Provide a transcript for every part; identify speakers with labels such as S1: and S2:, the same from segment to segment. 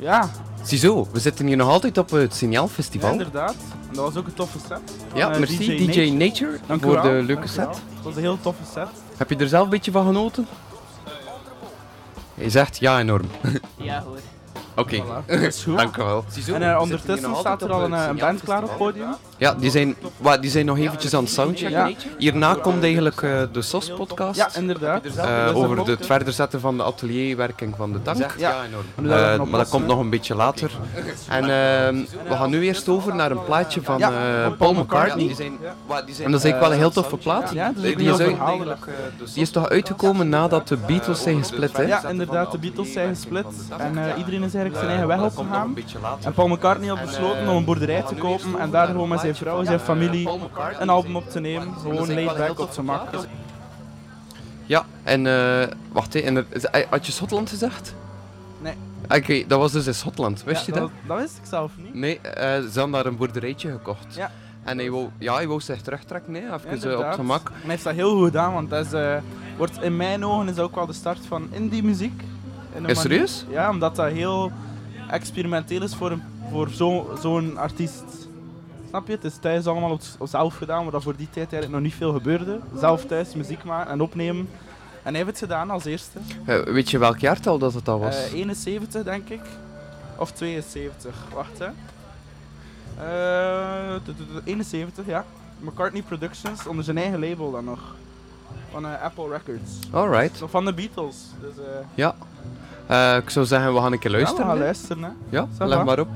S1: Ja,
S2: Ziezo, we zitten hier nog altijd op het
S1: ja,
S2: Signaalfestival.
S1: inderdaad. En dat was ook een toffe set.
S2: Ja,
S1: eh,
S2: merci DJ, Nature,
S1: Dank u
S2: voor
S1: wel,
S2: de leuke set.
S1: Het was een heel toffe set.
S2: Heb je er zelf een beetje van genoten? Je zegt ja, enorm.
S3: Ja hoor.
S2: Oké,
S1: Voilà, dat goed.
S2: dank u wel.
S1: En eh, ondertussen staat er al een, eh, een band klaar op het podium.
S2: Ja, die zijn, wa, die zijn nog eventjes aan het soundchecken.
S1: Ja.
S2: Hierna komt eigenlijk eh, de SOS-podcast.
S1: Ja, inderdaad.
S2: eh, over het verder zetten van de atelierwerking van de tank.
S1: Ja. Nog
S2: maar dat komt nog een beetje later. En ehm, we gaan nu eerst over naar een plaatje van eh, Paul McCartney. En dat is eigenlijk wel een heel toffe plaat. Die, is uit- die is toch uitgekomen nadat de Beatles zijn gesplit, hè?
S1: Ja, inderdaad, de Beatles zijn gesplit. En eh, iedereen is eigenlijk zijn eigen weg opgegaan. En Paul McCartney had besloten om een boerderij te kopen en daar gewoon met zijn vrouw en zijn familie een album op te nemen. Gewoon laid back op zijn mak.
S2: Ja, en eh, wacht, en er- is- eh, had je Schotland gezegd?
S1: Nee.
S2: Oké, dat was dus in Schotland, wist je dat?
S1: Dat wist ik zelf niet.
S2: Nee, eh, ze hadden daar een boerderijtje gekocht.
S1: Ja.
S2: En hij wou, ja, hij wou zich terugtrekken, hè, even eh, op zijn mak.
S1: En hij heeft dat heel goed gedaan, want dat is, eh, wordt in mijn ogen is ook wel de start van indie muziek. In
S2: Is serieus?
S1: Ja, omdat dat heel experimenteel is voor, een- voor zo- zo'n artiest. Snap je? Het is thuis allemaal op, op zelf gedaan, maar dat voor die tijd eigenlijk nog niet veel gebeurde. Zelf thuis muziek maken en opnemen. En hij heeft het gedaan als eerste.
S2: Eh, weet je welk jaartal dat het al was?
S1: Eh, 71 denk ik. Of 72. Wacht hè. Eh, t- t- t- 71 ja. McCartney Productions onder zijn eigen label dan nog. Van eh, Apple Records.
S2: Alright,
S1: van de Beatles. Dus, eh,
S2: ja. Eh, ik zou zeggen, we gaan een keer
S1: Ja,
S2: luisteren.
S1: we gaan luisteren hè.
S2: Ja, leg maar op.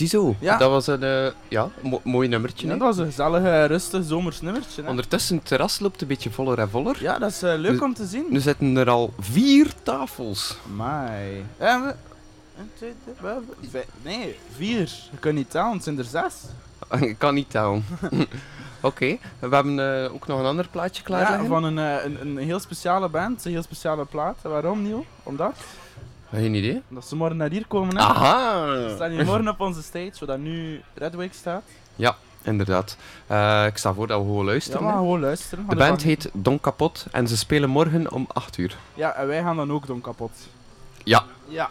S2: Ziezo,
S1: Ja.
S2: dat was een eh, ja, mo- mooi nummertje.
S1: Ja, dat was een gezellig, rustig zomers nummertje. Hè?
S2: Ondertussen, het terras loopt een beetje voller en voller.
S1: Ja, dat is eh, leuk
S2: Dus-
S1: om te zien.
S2: Nu zitten er al vier tafels.
S1: Mai. En we... een, twee, drie, Nee, vier. Je kunt niet tellen, het zijn er zes.
S2: Ik kan niet tellen. Oké, we hebben eh, ook nog een ander plaatje klaar
S1: Ja, van een, eh, een, een heel speciale band, een heel speciale plaat. Waarom, Niel? Omdat?
S2: Geen idee.
S1: Dat ze morgen naar hier komen. Hè?
S2: Aha!
S1: We staan hier morgen op onze stage, waar dat nu Redwake staat.
S2: Inderdaad. Eh, ik sta voor dat we gewoon
S1: Ja,
S2: luisteren. hè.
S1: gewoon luisteren.
S2: De band heet Don Kapot en ze spelen morgen om 8 uur.
S1: Ja, en wij gaan dan ook doen kapot.
S2: Ja.
S1: Ja.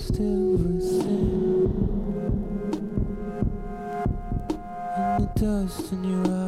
S4: lost everything and the dust in your eyes.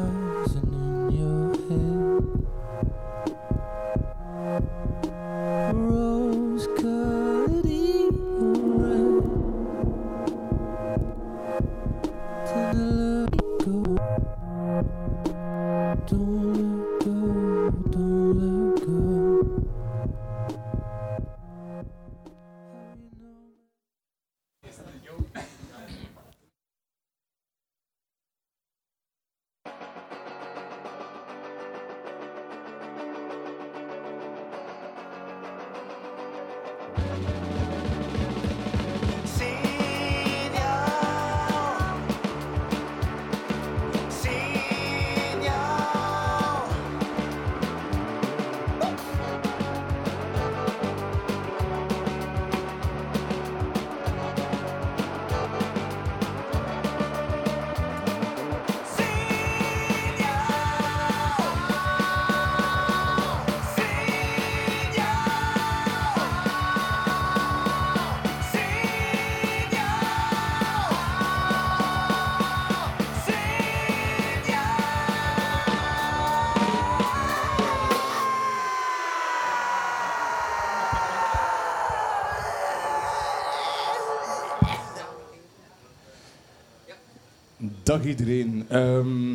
S3: Dag iedereen. Ehm,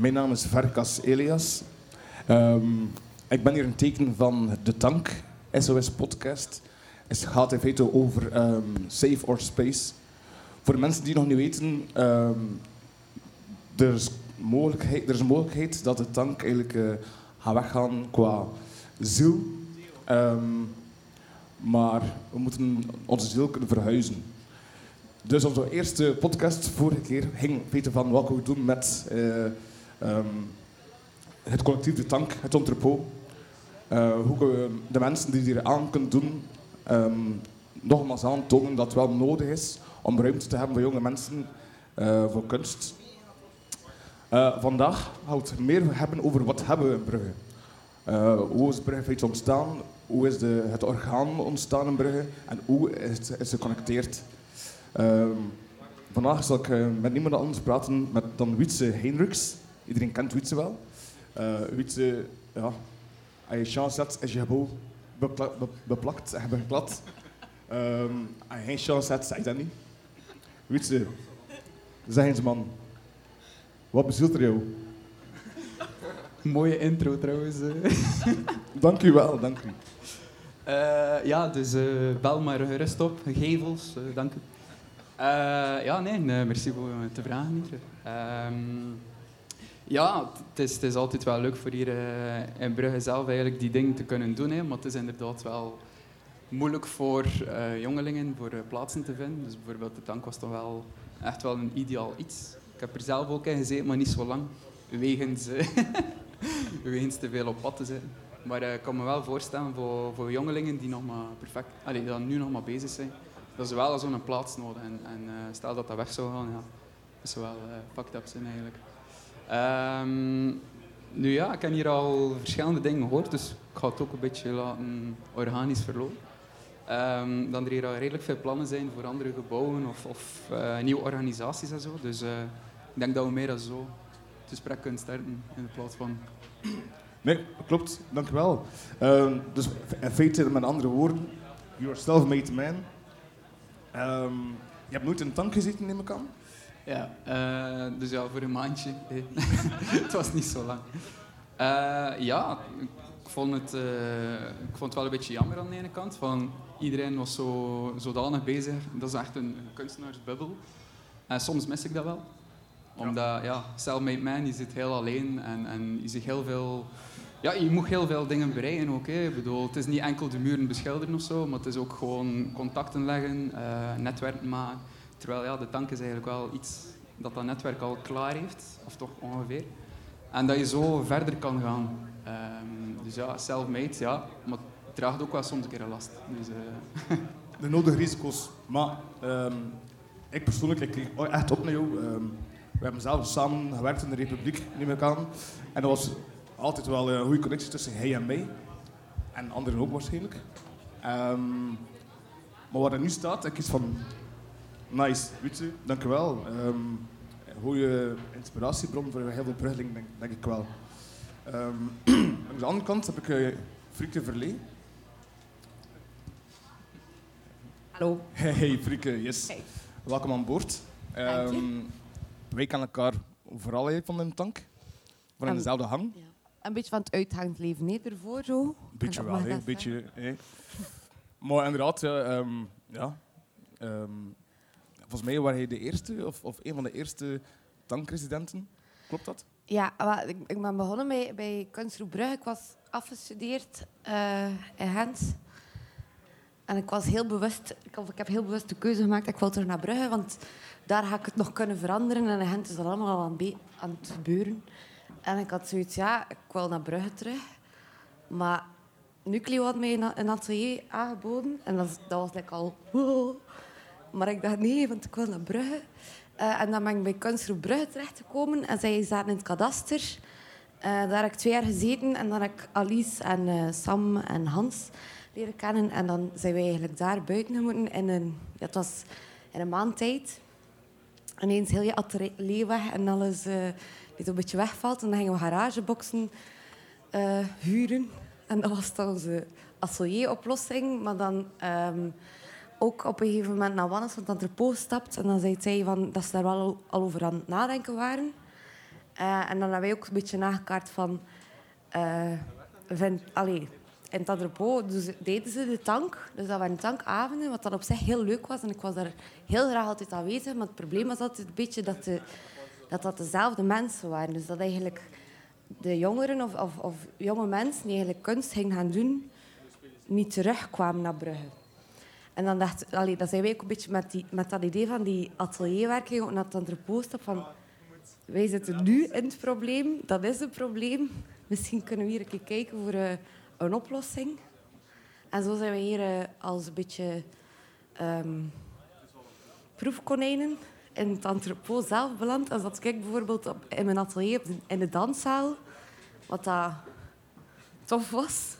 S3: mijn naam is Verkas Elias. Ehm, ik ben hier een teken van De Tank, SOS Podcast. Het gaat in feite over ehm, Safe or Space. Voor de mensen die nog niet weten, er, is mogelijkheid, er is een mogelijkheid dat de tank eigenlijk eh, gaat weggaan qua ziel. Maar we moeten onze ziel kunnen verhuizen. Dus onze eerste podcast vorige keer ging in feite van wat we doen met eh, ehm, het collectief De Tank, het entrepot. Eh, hoe we de mensen die hier aan kunnen doen, ehm, nogmaals aantonen dat het wel nodig is om ruimte te hebben voor jonge mensen eh, voor kunst. Vandaag gaan we het meer hebben over wat hebben we in Brugge. Hoe is Brugge feite ontstaan? Hoe is de, het orgaan ontstaan in Brugge? En hoe is het, is geconnecteerd? Ehm, vandaag zal ik eh, met niemand anders praten met dan Wietse Heinrichs. Iedereen kent Wietse wel. Eh Wietse, ja, als je chance hebt, is je gebouw bepla- be- beplakt en beklad. Ehm als je geen chance hebt, zeg dat niet. Wietse, zeg eens man, wat bezielt er jou?
S5: Mooie intro trouwens. eh.
S3: Dank u wel, dank u.
S5: Eh, ja, dus eh, bel maar gerust op. Gevels, eh, dank u. Eh, ja, nee, merci voor me te vragen. Ehm, ja, het is, altijd wel leuk voor hier eh, in Brugge zelf eigenlijk die dingen te kunnen doen. Hè, maar het is inderdaad wel moeilijk voor eh, jongelingen voor eh, plaatsen te vinden. Dus bijvoorbeeld de tank was toch wel echt wel een ideaal iets. Ik heb er zelf ook in gezeten, maar niet zo lang. Wegens, eh, wegens te veel op pad te zitten. Maar eh, ik kan me wel voorstellen voor, voor jongelingen die, nog maar perfect, allee, die dan nu nog maar bezig zijn, dat ze wel zo'n plaats nodig En, en eh, stel dat dat weg zou gaan, ja, zou wel eh fucked up zijn eigenlijk. Ehm, nu ja, ik heb hier al verschillende dingen gehoord, dus ik ga het ook een beetje laten organisch verlopen. Ehm, dat er hier al redelijk veel plannen zijn voor andere gebouwen of, of eh, nieuwe organisaties en zo. Dus ik denk dat we meer dan zo het gesprek kunnen starten in plaats van
S3: Nee, klopt, dank u. Ehm, dus in feite, met andere woorden, you're a self-made man. Ehm, je hebt nooit in een tank gezeten, neem ik aan?
S5: Ja, eh, dus ja, voor een maandje. het was niet zo lang. Eh, ja, ik vond, het, eh, ik vond het wel een beetje jammer aan de ene kant. Van, iedereen was zo, zodanig bezig. Dat is echt een kunstenaarsbubbel. En soms mis ik dat wel. Omdat, ja, self-made man, je zit heel alleen en, en je ziet heel veel... Ja, je moet heel veel dingen bereiken ook. Hè. Ik bedoel, het is niet enkel de muren beschilderen of zo, maar het is ook gewoon contacten leggen, eh netwerken maken. Terwijl ja, de tank is eigenlijk wel iets dat dat netwerk al klaar heeft, of toch ongeveer. En dat je zo verder kan gaan. Ehm, dus ja, self-made, ja, maar het draagt ook wel soms een keer last. Dus, eh,
S3: De nodige risico's. Maar ehm, ik persoonlijk, ik keek echt op naar jou. Ehm, we hebben zelf samen gewerkt in de Republiek, neem ik aan. En er was altijd wel een goede connectie tussen hij en mij. En anderen ook waarschijnlijk. Ehm, maar waar er nu staat, ik is van... Nice, weet je, dank u wel. Ehm, goede inspiratiebron voor heel veel bruggelingen, denk, denk ik wel. Ehm, aan de andere kant heb ik uh, Frieke Verlee.
S6: Hallo.
S3: Hey, Frieke, yes.
S6: Hey.
S3: Welkom aan boord. Ehm, wij kennen elkaar vooral van een tank. Van in dezelfde hang.
S6: Ja. Een beetje van het uitgangend leven, nee, ervoor zo.
S3: Een beetje wel, hè. Een beetje, hè. Maar inderdaad, ja, ehm, ja. Ehm, volgens mij waren hij de eerste, of, of een van de eerste tankresidenten. Klopt dat?
S6: Ja, wel, ik, ik ben begonnen bij, bij Kunstgroep Brugge. Ik was afgestudeerd eh, in Gent. En ik was heel bewust, ik, of ik heb heel bewust de keuze gemaakt, ik wil terug naar Brugge, want daar ga ik het nog kunnen veranderen. En in Gent is dat allemaal al aan, aan het gebeuren. En ik had zoiets, ja, ik wil naar Brugge terug. Maar Nucleo had mij een, atelier aangeboden. En dat, dat was like al... wow. Maar ik dacht, nee, want ik wil naar Brugge. Eh, en dan ben ik bij Kunstgroep Brugge terechtgekomen. En zij zaten in het kadaster. Eh, daar heb ik twee jaar gezeten. En dan heb ik Alice en eh, Sam en Hans leren kennen. En dan zijn wij eigenlijk daar buiten gemoeten. In een, het was in een maand tijd. Ineens heel je atelier weg en alles die een beetje wegvalt. En dan gingen we garageboxen eh, huren. En dat was dan onze atelieroplossing. Maar dan ehm, ook op een gegeven moment naar Wannes van het gestapt. En dan zei zij van, dat ze daar wel al, over aan het nadenken waren. Eh, en dan hebben wij ook een beetje nagekaart van... eh, vind, in het entrepot deden ze de tank. Dus dat waren tankavonden, wat dat op zich heel leuk was. En ik was daar heel graag altijd aanwezig. Maar het probleem was altijd een beetje dat de, dat, dat dezelfde mensen waren. Dus dat eigenlijk de jongeren of, of, of jonge mensen die eigenlijk kunst gingen gaan doen, niet terugkwamen naar Brugge. En dan dacht allee, dan zijn wij ook een beetje met, die, met dat idee van die atelierwerking ook naar het stap van wij zitten nu in het probleem, dat is het probleem. Misschien kunnen we hier een keer kijken voor eh, een oplossing. En zo zijn we hier eh, als een beetje ehm, proefkonijnen in het entrepot zelf beland. Als dat ik bijvoorbeeld op, in mijn atelier in de danszaal, wat dat tof was.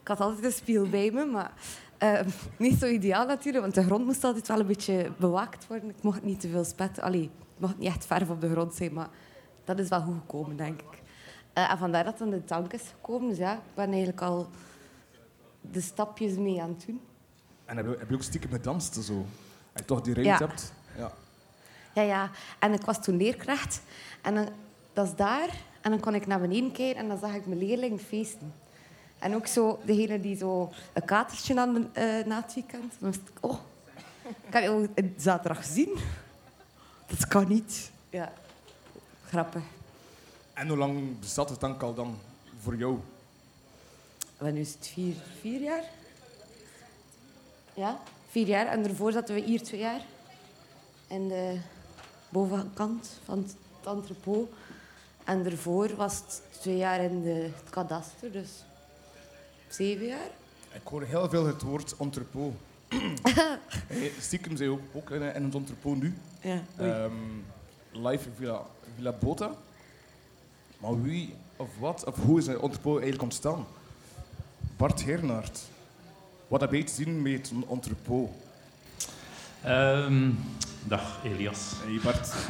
S6: Ik had altijd een spiegel bij me, maar eh, niet zo ideaal natuurlijk, want de grond moest altijd wel een beetje bewaakt worden. Ik mocht niet te veel spetten. Allee, het mocht niet echt verf op de grond zijn, maar dat is wel goed gekomen, denk ik. Eh, en vandaar dat dan de tank is gekomen. Dus ja, ik ben eigenlijk al de stapjes mee aan het doen.
S3: En heb je, heb je ook stiekem gedanst zo? Als je toch die
S6: Ja.
S3: hebt? Ja.
S6: Ja, ja. En ik was toen leerkracht. En dan, dat is daar. En dan kon ik naar beneden kijken en dan zag ik mijn leerlingen feesten. En ook zo degene die zo een katertje hadden eh na het weekend. Dan ik, oh, ik heb je zaterdag gezien. Dat kan niet. Ja, grappig.
S3: En hoe lang bestaat de tank al dan voor jou?
S6: En nu is het vier, vier jaar. Ja, vier jaar. En daarvoor zaten we hier twee jaar. In de bovenkant van het entrepot. En daarvoor was het twee jaar in de, het kadaster. Dus zeven jaar.
S3: Ik hoor heel veel het woord entrepot. stiekem zijn ook, ook in, in het entrepot nu.
S6: Ja,
S3: Ehm, live in Villa, Villa Bota. Maar wie of wat of hoe is het entrepot eigenlijk ontstaan? Bart Hernaert. Wat heb je te zien met een entrepot?
S7: Ehm, dag Elias.
S3: Hey Bart.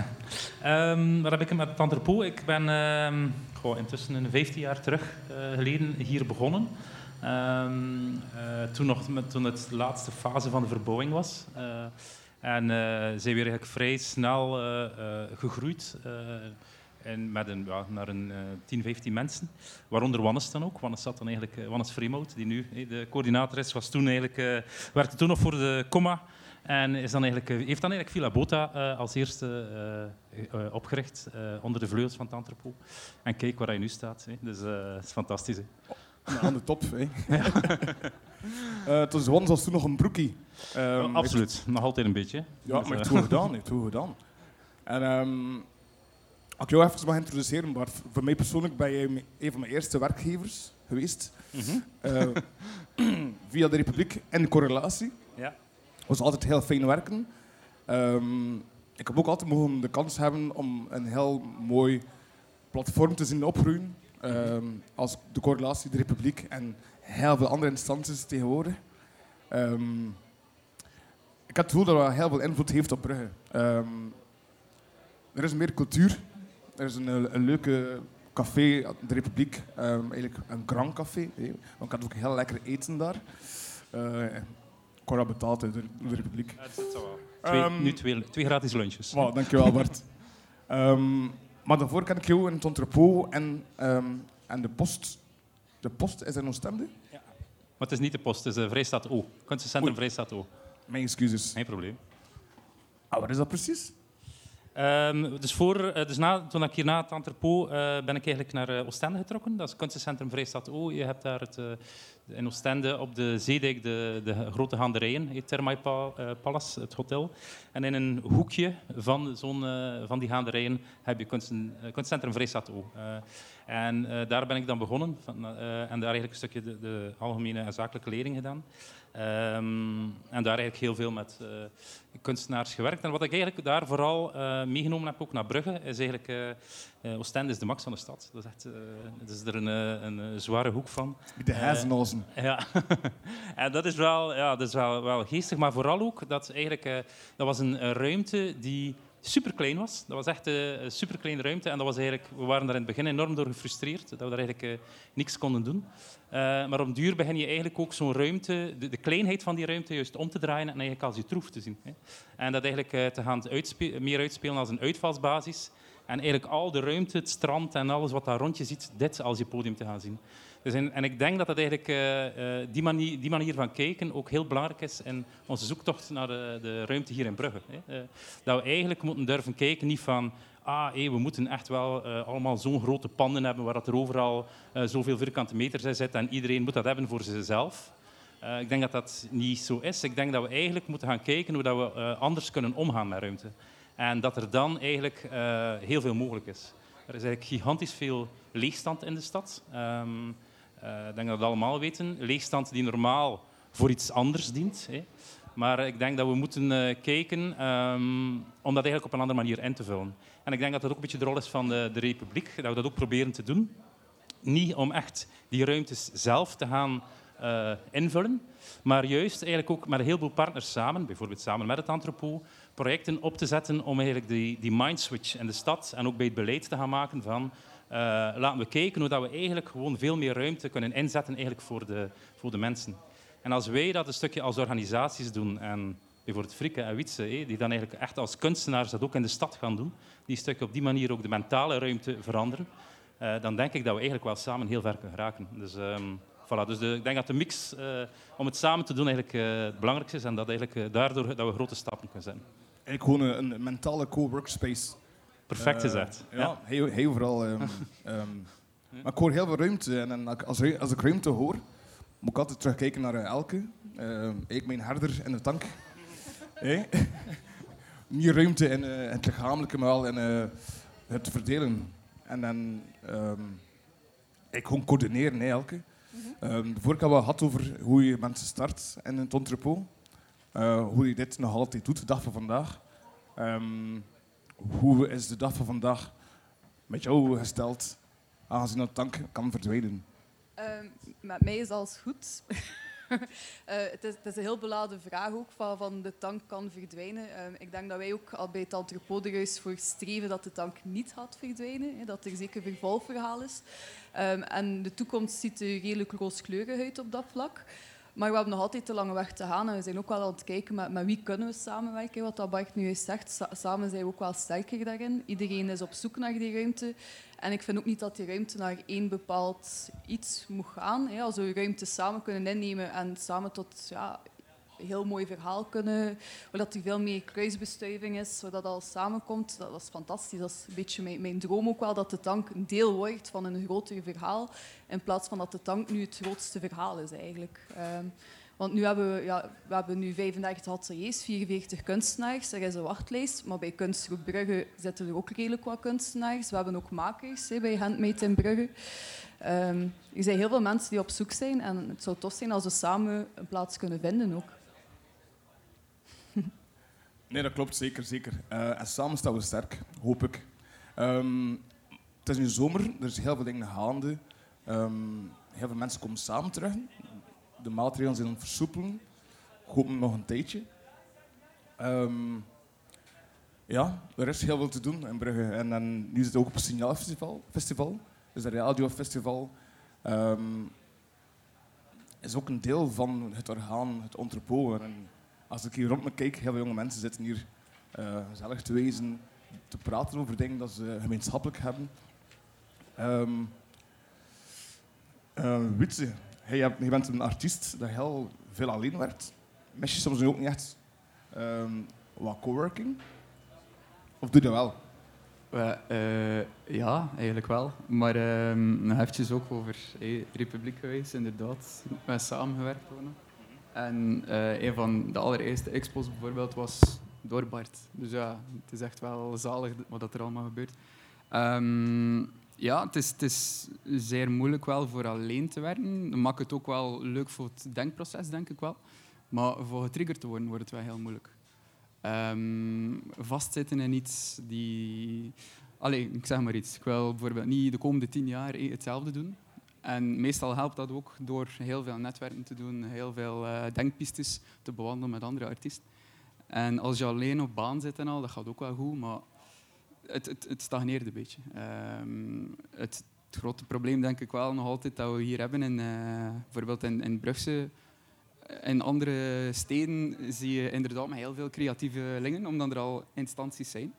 S7: Ehm, wat heb ik met het entrepot? Ik ben ehm, goh, intussen een 15 jaar terug eh, geleden hier begonnen. Eh, toen, nog met, toen het de laatste fase van de verbouwing was. Eh, en zijn we eigenlijk vrij snel gegroeid. en met een, ja, naar een eh 10, 15 mensen. Waaronder Wannes dan ook. Wannes, zat dan eigenlijk, Wannes die nu de coördinator is, was toen eigenlijk, eh, werkte toen nog voor de comma. En is dan eigenlijk, eh, heeft dan eigenlijk Villa Bota eh, als eerste eh, opgericht onder de vleugels van het entrepot. En kijk waar hij nu staat. Hè. Dus het is fantastisch. Hè.
S3: Nou, aan de top, hè. Toen was was toen nog een broekie. Ehm,
S7: Absoluut, nog altijd een beetje.
S3: Ja,
S7: Dus,
S3: maar het goed gedaan, het goed gedaan. En als ik jou even mag introduceren, Bart. Voor mij persoonlijk ben je een van mijn eerste werkgevers geweest.
S7: mhm.
S3: Via de Republiek en de correlatie. Was altijd heel fijn werken. Ehm, ik heb ook altijd mogen de kans hebben om een heel mooi platform te zien opgroeien. Ehm, als de correlatie, de Republiek en heel veel andere instanties tegenwoordig. Ehm, ik heb het gevoel dat dat heel veel invloed heeft op Brugge. Er is meer cultuur. Er is een, een leuke café, de Republiek. Eigenlijk een grand café. Want ik ook heel lekker eten daar. Eh, dat betaald door de, door de Republiek.
S7: Twee,
S3: Ehm,
S7: nu twee, twee gratis lunches.
S3: Wow, dankjewel Bart. Ehm, Maar daarvoor ken ik jou in het entrepot en, ehm, en de post. De post is in Oostende?
S7: Maar het is niet de post, het is de Vrijstaat O. Kunstencentrum. Vrijstaat O.
S3: Mijn excuses.
S7: Geen probleem.
S3: Ah, wat is dat precies?
S7: Ehm, dus voor, eh, dus na, toen ik hier na het entrepot eh, ben ik eigenlijk naar eh, Oostende getrokken. Dat is het kunstencentrum Vrijstad O. Je hebt daar het, eh, in Oostende op de zeedijk de, de grote gaanderijen, het eh, Palace, het hotel. En in een hoekje van, zo'n, eh, van die gaanderijen heb je kunsten, eh, kunstcentrum Vrijstad O. Eh, en eh, daar ben ik dan begonnen van, eh, en daar eigenlijk een stukje de, de algemene en zakelijke leerling gedaan. Ehm, en daar eigenlijk heel veel met eh, kunstenaars gewerkt. En wat ik eigenlijk daar vooral meegenomen heb, ook naar Brugge, is eigenlijk... Oostende is de max van de stad. Dat is echt... het is er een, een, zware hoek van.
S3: De Hazenhozen.
S7: Ja, en dat is wel, ja, dat is wel, wel geestig, maar vooral ook dat eigenlijk, dat was een, een ruimte die super klein was. Dat was echt eh, een super kleine ruimte en dat was eigenlijk, we waren daar in het begin enorm door gefrustreerd dat we daar eigenlijk eh, niks konden doen. Eh, maar op duur begin je eigenlijk ook zo'n ruimte, de, kleinheid van die ruimte, juist om te draaien en eigenlijk als je troef te zien. Hè. En dat eigenlijk te gaan meer uitspelen als een uitvalsbasis. En eigenlijk al de ruimte, het strand en alles wat daar rond je ziet, dit als je podium te gaan zien. Dus en, ik denk dat dat eigenlijk, eh, eh, die, manier, die manier van kijken ook heel belangrijk is in onze zoektocht naar de, de ruimte hier in Brugge. Hè. Eh, dat we eigenlijk moeten durven kijken, niet van ah, we moeten echt wel allemaal zo'n grote panden hebben waar dat er overal zoveel vierkante meters in zit en iedereen moet dat hebben voor zichzelf. Ik denk dat dat niet zo is. Ik denk dat we eigenlijk moeten gaan kijken hoe dat we anders kunnen omgaan met ruimte. En dat er dan eigenlijk heel veel mogelijk is. Er is eigenlijk gigantisch veel leegstand in de stad. Ehm, eh, ik denk dat we allemaal weten. Leegstand die normaal voor iets anders dient. Hè. Maar ik denk dat we moeten eh, kijken ehm, om dat eigenlijk op een andere manier in te vullen. En ik denk dat dat ook een beetje de rol is van de, de Republiek, dat we dat ook proberen te doen. Niet om echt die ruimtes zelf te gaan eh, invullen, maar juist eigenlijk ook met een heleboel partners samen, bijvoorbeeld samen met het Antropo, projecten op te zetten om eigenlijk die, die mindswitch in de stad en ook bij het beleid te gaan maken van eh, laten we kijken hoe dat we eigenlijk gewoon veel meer ruimte kunnen inzetten eigenlijk voor, de, voor de mensen. En als wij dat een stukje als organisaties doen en bijvoorbeeld Frikke en Wietse, die dan eigenlijk echt als kunstenaars dat ook in de stad gaan doen, die stukje op die manier ook de mentale ruimte veranderen, eh, dan denk ik dat we eigenlijk wel samen heel ver kunnen geraken. Dus, ehm, voilà. dus ik denk dat de mix eh, om het samen te doen eigenlijk eh, het belangrijkste is en dat, eigenlijk, eh, daardoor dat we grote stappen kunnen zetten.
S3: Eigenlijk gewoon een, een mentale co-workspace.
S7: Perfect
S3: Eh,
S7: gezegd.
S3: Ja, Heel, heel vooral. ehm, ehm, maar ik hoor heel veel ruimte. En, en als, als ik ruimte hoor, moet ik altijd terugkijken naar eh, Elke. Ehm, ik, mijn herder in de tank. Hey? Meer ruimte in eh, het lichamelijke, maar wel in eh, het verdelen. En dan ehm, ik gewoon coördineren, hè, Elke. Ehm, de vorige keer we had over hoe je mensen start in het entrepot. Eh, hoe je dit nog altijd doet, de dag van vandaag. Ehm, hoe is de dag van vandaag met jou gesteld, aangezien dat tank kan verdwijnen?
S8: Ehm, met mij is alles goed. Eh, het, is, een heel beladen vraag ook, van, van de tank kan verdwijnen. Ehm, ik denk dat wij ook al bij het Antropo er juist voor streven dat de tank niet gaat verdwijnen. Hè, dat er zeker vervolgverhaal is. Ehm, en de toekomst ziet er redelijk rooskleurig uit op dat vlak. Maar we hebben nog altijd te lange weg te gaan. En we zijn ook wel aan het kijken met, wie kunnen we samenwerken. Wat dat Bart nu juist zegt, sa- samen zijn we ook wel sterker daarin. Iedereen is op zoek naar die ruimte. En ik vind ook niet dat die ruimte naar één bepaald iets moet gaan. Hè. Als we ruimte samen kunnen innemen en samen tot ja, heel mooi verhaal kunnen, waar dat er veel meer kruisbestuiving is, waar dat al samenkomt, dat, is fantastisch. Dat is een beetje mijn, droom ook wel, dat de tank een deel wordt van een groter verhaal, in plaats van dat de tank nu het grootste verhaal is eigenlijk. Ehm, want nu hebben we, ja, we hebben nu 35 ateliers, 44 kunstenaars. Er is een wachtlijst, maar bij Kunstgroep Brugge zitten er ook redelijk wat kunstenaars. We hebben ook makers bij Handmade in Brugge. Ehm, er zijn heel veel mensen die op zoek zijn en het zou tof zijn als we samen een plaats kunnen vinden ook.
S3: Nee, dat klopt zeker, zeker. Eh, en samen staan we sterk, hoop ik. Ehm, het is nu zomer, er is heel veel dingen gaande. Ehm, heel veel mensen komen samen terug. De maatregelen zijn aan het versoepelen. Nog een tijdje. Ehm, ja, er is heel veel te doen in Brugge. En, en nu het ook op het Signaalfestival. Festival, dus een radiofestival. Ehm is ook een deel van het orgaan, het entrepot. En als ik hier rond me kijk, heel veel jonge mensen zitten hier eh, gezellig te wezen, te praten over dingen dat ze gemeenschappelijk hebben. Hebt- jij bent een artiest dat heel veel alleen werkt. Mis je soms ook niet echt ehm, wat coworking? Of doe je dat wel?
S5: Eh, ja, eigenlijk wel. Maar ehm nog ook over eh, Republiek geweest, inderdaad. Met samengewerkt worden. En eh, een van de allereerste expos bijvoorbeeld was door Bart. Dus ja, het is echt wel zalig wat er allemaal gebeurt. Ehm, ja, het is, het is zeer moeilijk wel voor alleen te werken. Dat maakt het ook wel leuk voor het denkproces, denk ik wel. Maar voor getriggerd te worden, wordt het wel heel moeilijk. Ehm, vastzitten in iets die... Allee, ik zeg maar iets. Ik wil bijvoorbeeld niet de komende tien jaar eh, hetzelfde doen. En meestal helpt dat ook door heel veel netwerken te doen, heel veel eh, denkpistes te bewandelen met andere artiesten. En als je alleen op baan zit en al, dat gaat ook wel goed, maar het, het, het stagneert een beetje. Ehm, het, grote probleem denk ik wel nog altijd dat we hier hebben, in, eh, bijvoorbeeld in, in Brugse, in andere steden zie je inderdaad met heel veel creatieve lingen, omdat er al instanties zijn.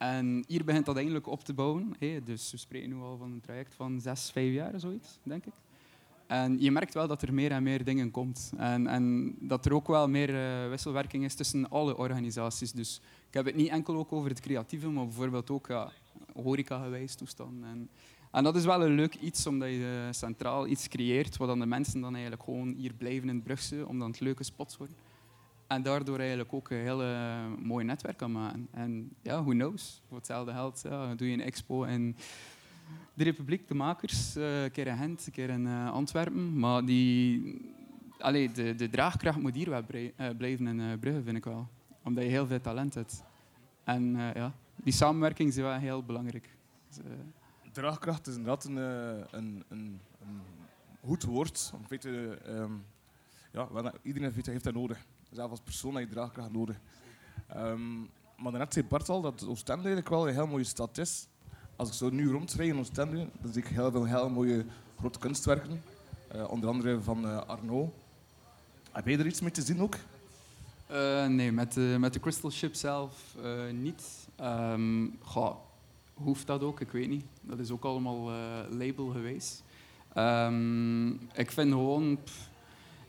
S5: En hier begint dat eigenlijk op te bouwen. Dus we spreken nu al van een traject van zes, vijf jaar, zoiets, denk ik. En je merkt wel dat er meer en meer dingen komt. En, en dat er ook wel meer eh, wisselwerking is tussen alle organisaties. Dus ik heb het niet enkel ook over het creatieve, maar bijvoorbeeld ook ja, horeca-gewijs toestand. En, en dat is wel een leuk iets, omdat je centraal iets creëert, waar dan de mensen dan eigenlijk gewoon hier blijven in Brugse, omdat het leuke spots worden. En daardoor eigenlijk ook een hele mooi netwerk kan maken. En ja, who knows? Voor hetzelfde geld ja, doe je een expo in de Republiek, de makers. eh, een keer in Gent, een keer in eh, Antwerpen. Maar die, allee, de, de draagkracht moet hier wel eh, blijven in Brugge, vind ik wel. Omdat je heel veel talent hebt. En ja, die samenwerking is wel heel belangrijk. Dus,
S3: Draagkracht is inderdaad een, een, een, een goed woord. Om feite, ehm, ja, iedereen heeft dat nodig. Zelfs als persoon heb je draagkracht nodig. Ehm, maar daarnet zei Bart al dat Oostende eigenlijk wel een heel mooie stad is. Als ik zo nu rondrijd in Oostende, dan zie ik heel veel heel mooie grote kunstwerken. Eh, onder andere van eh, Arnaud. Heb jij er iets mee te zien ook?
S5: Eh, nee, met de, met de Crystal Ship zelf niet. Ehm, goh, hoeft dat ook? Ik weet niet. Dat is ook allemaal label geweest. Ehm, ik vind gewoon...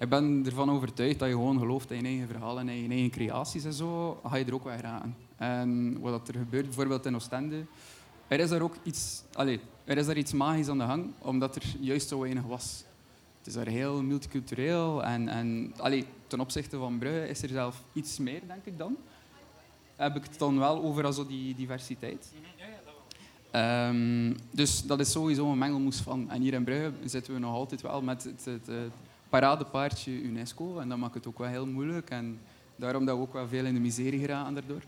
S5: ik ben ervan overtuigd dat je gewoon gelooft in je eigen verhaal en in je eigen creaties en zo, ga je er ook wel geraken. En wat er gebeurt, bijvoorbeeld in Oostende, er is daar ook iets, allez, er is daar iets magisch aan de gang, omdat er juist zo weinig was. Het is daar heel multicultureel en, en allee, ten opzichte van Brugge is er zelf iets meer, denk ik dan. Heb ik het dan wel over zo die diversiteit. Ehm, dus dat is sowieso een mengelmoes van. En hier in Brugge zitten we nog altijd wel met het, het, het paradepaardje UNESCO. En dat maakt het ook wel heel moeilijk. En daarom dat we ook wel veel in de miserie geraken daardoor.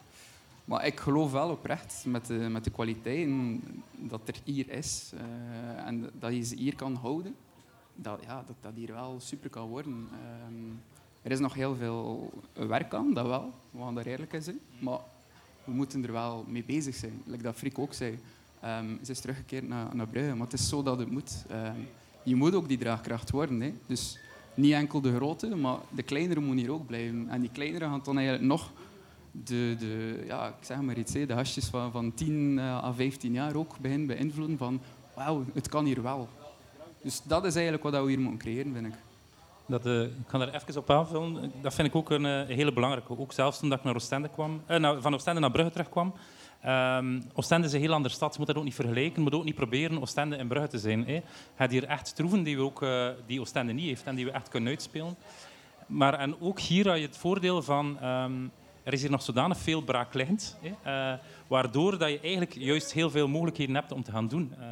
S5: Maar ik geloof wel oprecht met de, met de kwaliteiten dat er hier is. eh, en dat je ze hier kan houden. Dat, ja, dat dat hier wel super kan worden. Ehm, er is nog heel veel werk aan, dat wel. We gaan daar eerlijk in zijn. Maar we moeten er wel mee bezig zijn. Like dat Friek ook zei. Ehm, ze is teruggekeerd naar, naar Brugge, maar het is zo dat het moet. Ehm, je moet ook die draagkracht worden. Hè. Dus niet enkel de grote, maar de kleinere moet hier ook blijven. En die kleinere gaan dan eigenlijk nog de, de, ja, ik zeg maar iets, de hasjes van, van 10 à 15 jaar ook beginnen beïnvloeden van wauw, het kan hier wel. Dus dat is eigenlijk wat we hier moeten creëren, vind ik.
S7: Dat, eh, ik ga er even op aanvullen. Dat vind ik ook een eh, hele belangrijke. Ook zelfs toen ik naar Oostende kwam, eh, van Oostende naar Brugge terugkwam. Ehm Oostende is een heel andere stad. Je moet dat ook niet vergelijken. Je moet ook niet proberen Oostende en Brugge te zijn. Hè. Je hebt hier echt troeven die, we ook, eh, die Oostende niet heeft en die we echt kunnen uitspelen. Maar en ook hier had je het voordeel van... ehm, er is hier nog zodanig veel braakliggend, eh, waardoor dat je eigenlijk juist heel veel mogelijkheden hebt om te gaan doen. Eh,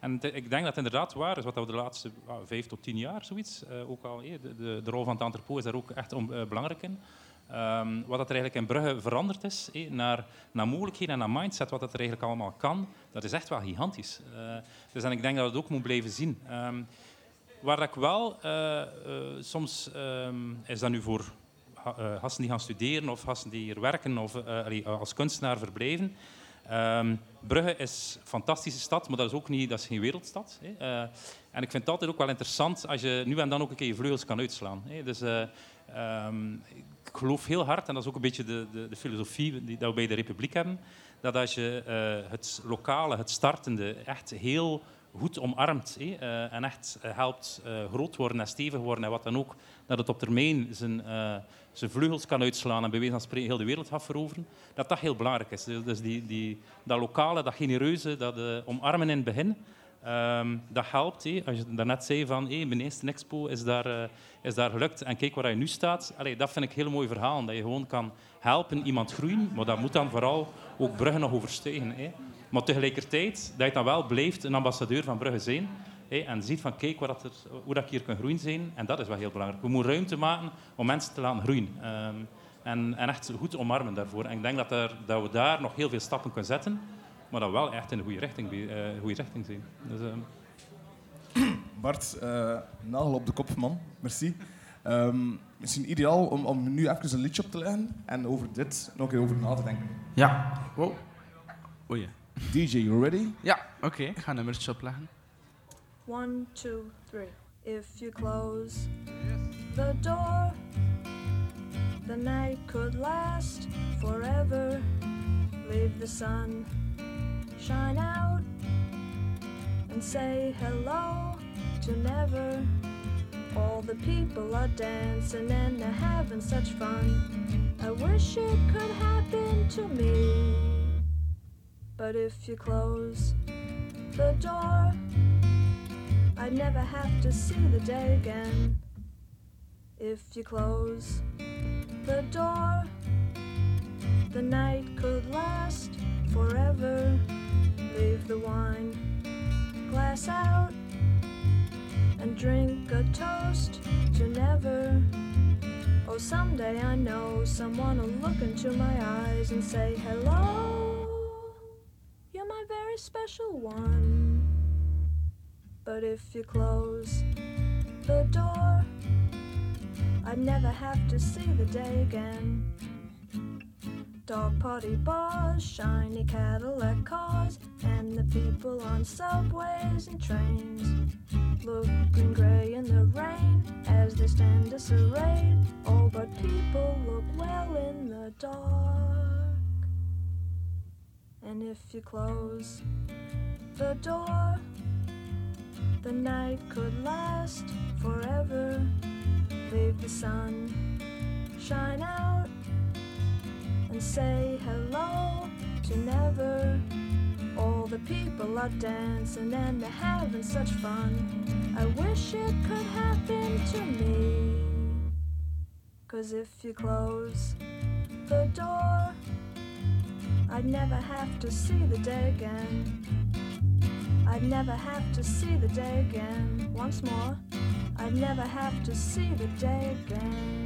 S7: en ik denk dat het inderdaad waar is, wat we de laatste vijf tot tien jaar zoiets, eh, ook al, de, de, rol van het entrepot is daar ook echt om, belangrijk in. Ehm, wat dat er eigenlijk in Brugge veranderd is, naar, naar mogelijkheden en naar mindset, wat dat er eigenlijk allemaal kan, dat is echt wel gigantisch. Eh, dus en ik denk dat het ook moet blijven zien. Ehm, waar ik wel eh, eh, soms ehm, is dat nu voor gasten die gaan studeren of gasten die hier werken of als kunstenaar verblijven. Brugge is een fantastische stad, maar dat is ook niet, dat is geen wereldstad. En ik vind het altijd ook wel interessant als je nu en dan ook een keer je vleugels kan uitslaan. Dus, ik geloof heel hard, en dat is ook een beetje de, de, de filosofie die dat we bij de Republiek hebben, dat als je eh, het lokale, het startende, echt heel goed omarmt eh, en echt eh, helpt groot worden en stevig worden en wat dan ook, dat het op termijn zijn, zijn vleugels kan uitslaan en bij wijze spreken heel de wereld gaat veroveren, dat dat heel belangrijk is. Dus, die, die, dat lokale, dat genereuze, dat omarmen in het begin, Ehm, dat helpt. hé. Als je daarnet zei van hey, mijn eerste expo is daar, eh, is daar gelukt en kijk waar je nu staat. Dat vind ik een heel mooi verhaal. Dat je gewoon kan helpen iemand groeien, maar dat moet dan vooral ook Brugge nog overstijgen. hé. Maar tegelijkertijd dat je dan wel blijft een ambassadeur van Brugge zijn. hé, en ziet van kijk wat hoe dat ik hier kan groeien zijn. En dat is wel heel belangrijk. We moeten ruimte maken om mensen te laten groeien. Ehm, en, en echt goed omarmen daarvoor. En ik denk dat, dat we daar nog heel veel stappen kunnen zetten. Maar dat wel echt in de goede richting, eh, goede richting zijn. Dus, ehm,
S3: Bart, eh, nagel op de kop, man. Merci. Ehm, misschien ideaal om, om nu even een liedje op te leggen en over dit nog een keer over na te denken.
S1: Ja. Wow. Oei.
S3: DJ, you ready?
S1: Ja, oké. Ik ga een nummertje opleggen.
S9: One, two, three. If you close the door, the night could last forever. Leave the sun shine out and say hello to never. All the people are dancing and they're having such fun. I wish it could happen to me. But if you close the door, I'd never have to see the day again. If you close the door, the night could last forever. Leave the wine glass out and drink a toast to never. Oh, someday I know someone will look into my eyes and say, Hello, you're my very special one. But if you close the door, I'd never have to see the day again. Dog party bars, shiny Cadillac cars, and the people on subways and trains. Looking grey in the rain as they stand disarrayed. All but people look well in the dark. And if you close the door, the night could last forever. Leave the sun shine out and say hello to never. All the people are dancing and they're having such fun. I wish it could happen to me. Cause if you close the door, I'd never have to see the day again. I'd never have to see the day again. Once more, I'd never have to see the day again.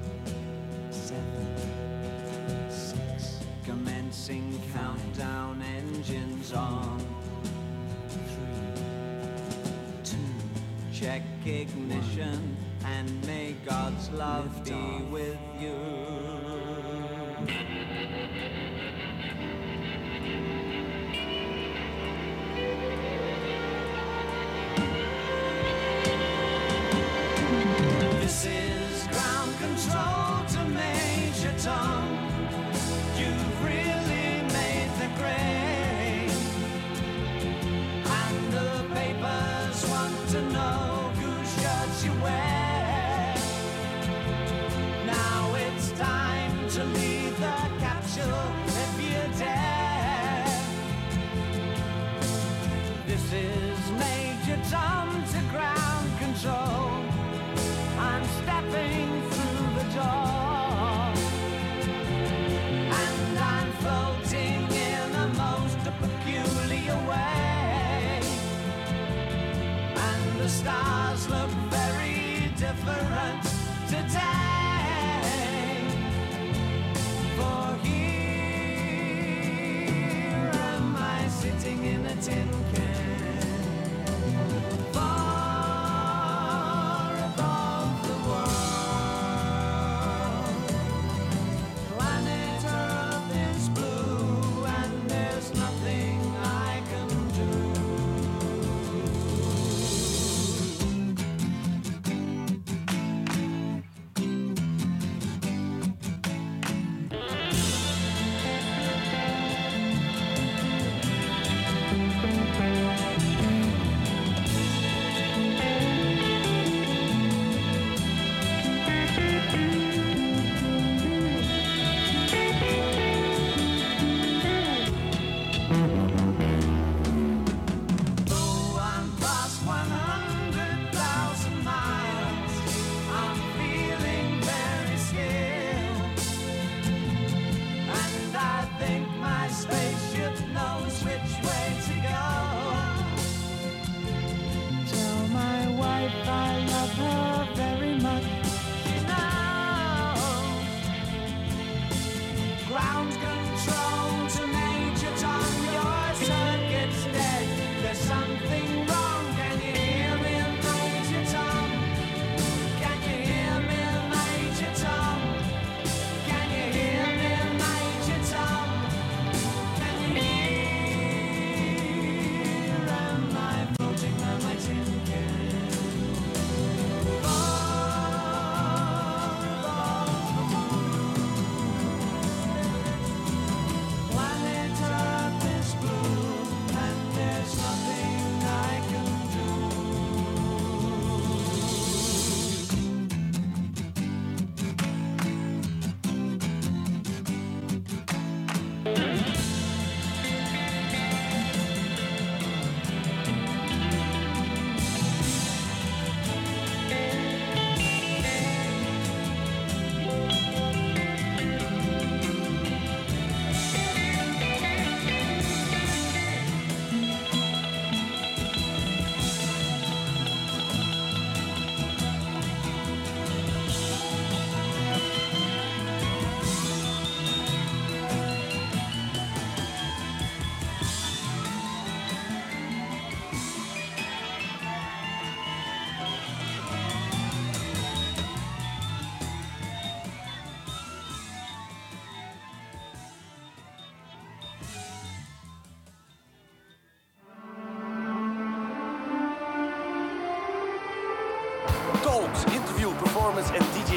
S10: On. Three, two, check ignition and may God's love be with you.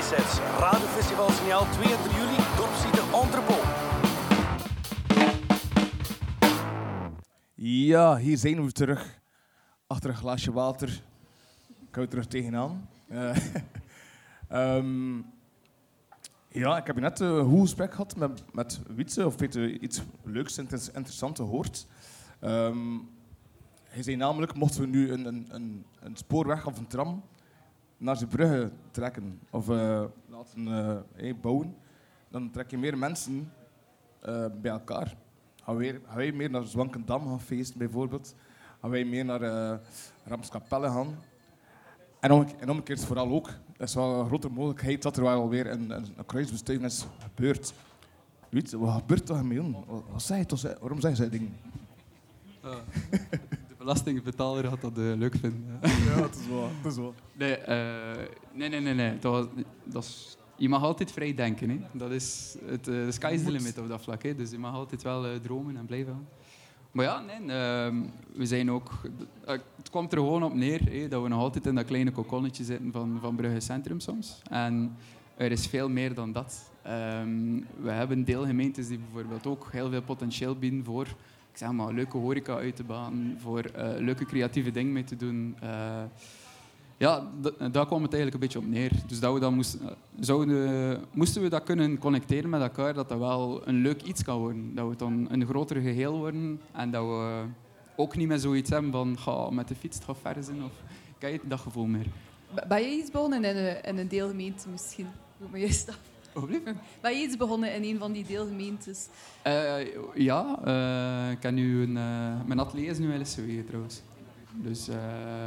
S11: DJ-sets. Radiofestival Signaal 2 en 3 juli, Dorpsite Entrepot.
S3: Ja, hier zijn we terug. Achter een glaasje water. Er terug tegenaan. Eh, ehm, ja, ik heb net een goed gesprek gehad met, met Wietse. Of weet je, iets leuks en inter- interessants gehoord. Ehm, hij zei namelijk, mochten we nu een, een, een spoorweg of een tram naar Zeebrugge trekken of eh, laten eh, eh, bouwen, dan trek je meer mensen eh, bij elkaar. Gaan wij, gaan wij meer naar Zwankendam gaan feesten bijvoorbeeld? Gaan wij meer naar eh Ramskapelle gaan? En omgekeerd, en omgekeerd vooral ook. Is wel een grote mogelijkheid dat er wel alweer een, een, een kruisbestuiving is gebeurd. Weet wat gebeurt er met Wat, wat zeg je toch? Waarom zeg je dat dingen?
S5: Belastingbetaler had dat eh, leuk vinden.
S3: Ja, dat is wel. Dat is wel.
S5: Nee, eh, nee, nee, nee. nee. Dat was, dat is, je mag altijd vrij denken. Hè. Dat is het, de sky is the limit op dat vlak. Hè. Dus je mag altijd wel eh, dromen en blijven gaan. Maar ja, nee, ehm, we zijn ook... het kwam er gewoon op neer hè, dat we nog altijd in dat kleine kokonnetje zitten van, van Brugge Centrum soms. En er is veel meer dan dat. Ehm, we hebben deelgemeentes die bijvoorbeeld ook heel veel potentieel bieden voor ik zeg maar, leuke horeca uit te banen, voor eh, leuke creatieve dingen mee te doen. Eh, ja, daar kwam het eigenlijk een beetje op neer. Dus dat we moesten, eh, zouden, moesten we dat kunnen connecteren met elkaar, dat dat wel een leuk iets kan worden. Dat we dan een groter geheel worden en dat we ook niet meer zoiets hebben van ga met de fiets, het gaat ver zijn. Of, kijk, dat gevoel meer.
S8: Ben je iets begonnen in een, in een deelgemeente misschien? Me juist af. Ben je iets begonnen in een van die deelgemeentes?
S5: Eh, ja, eh, ik heb nu een, eh, mijn atelier is nu in trouwens. Dus eh,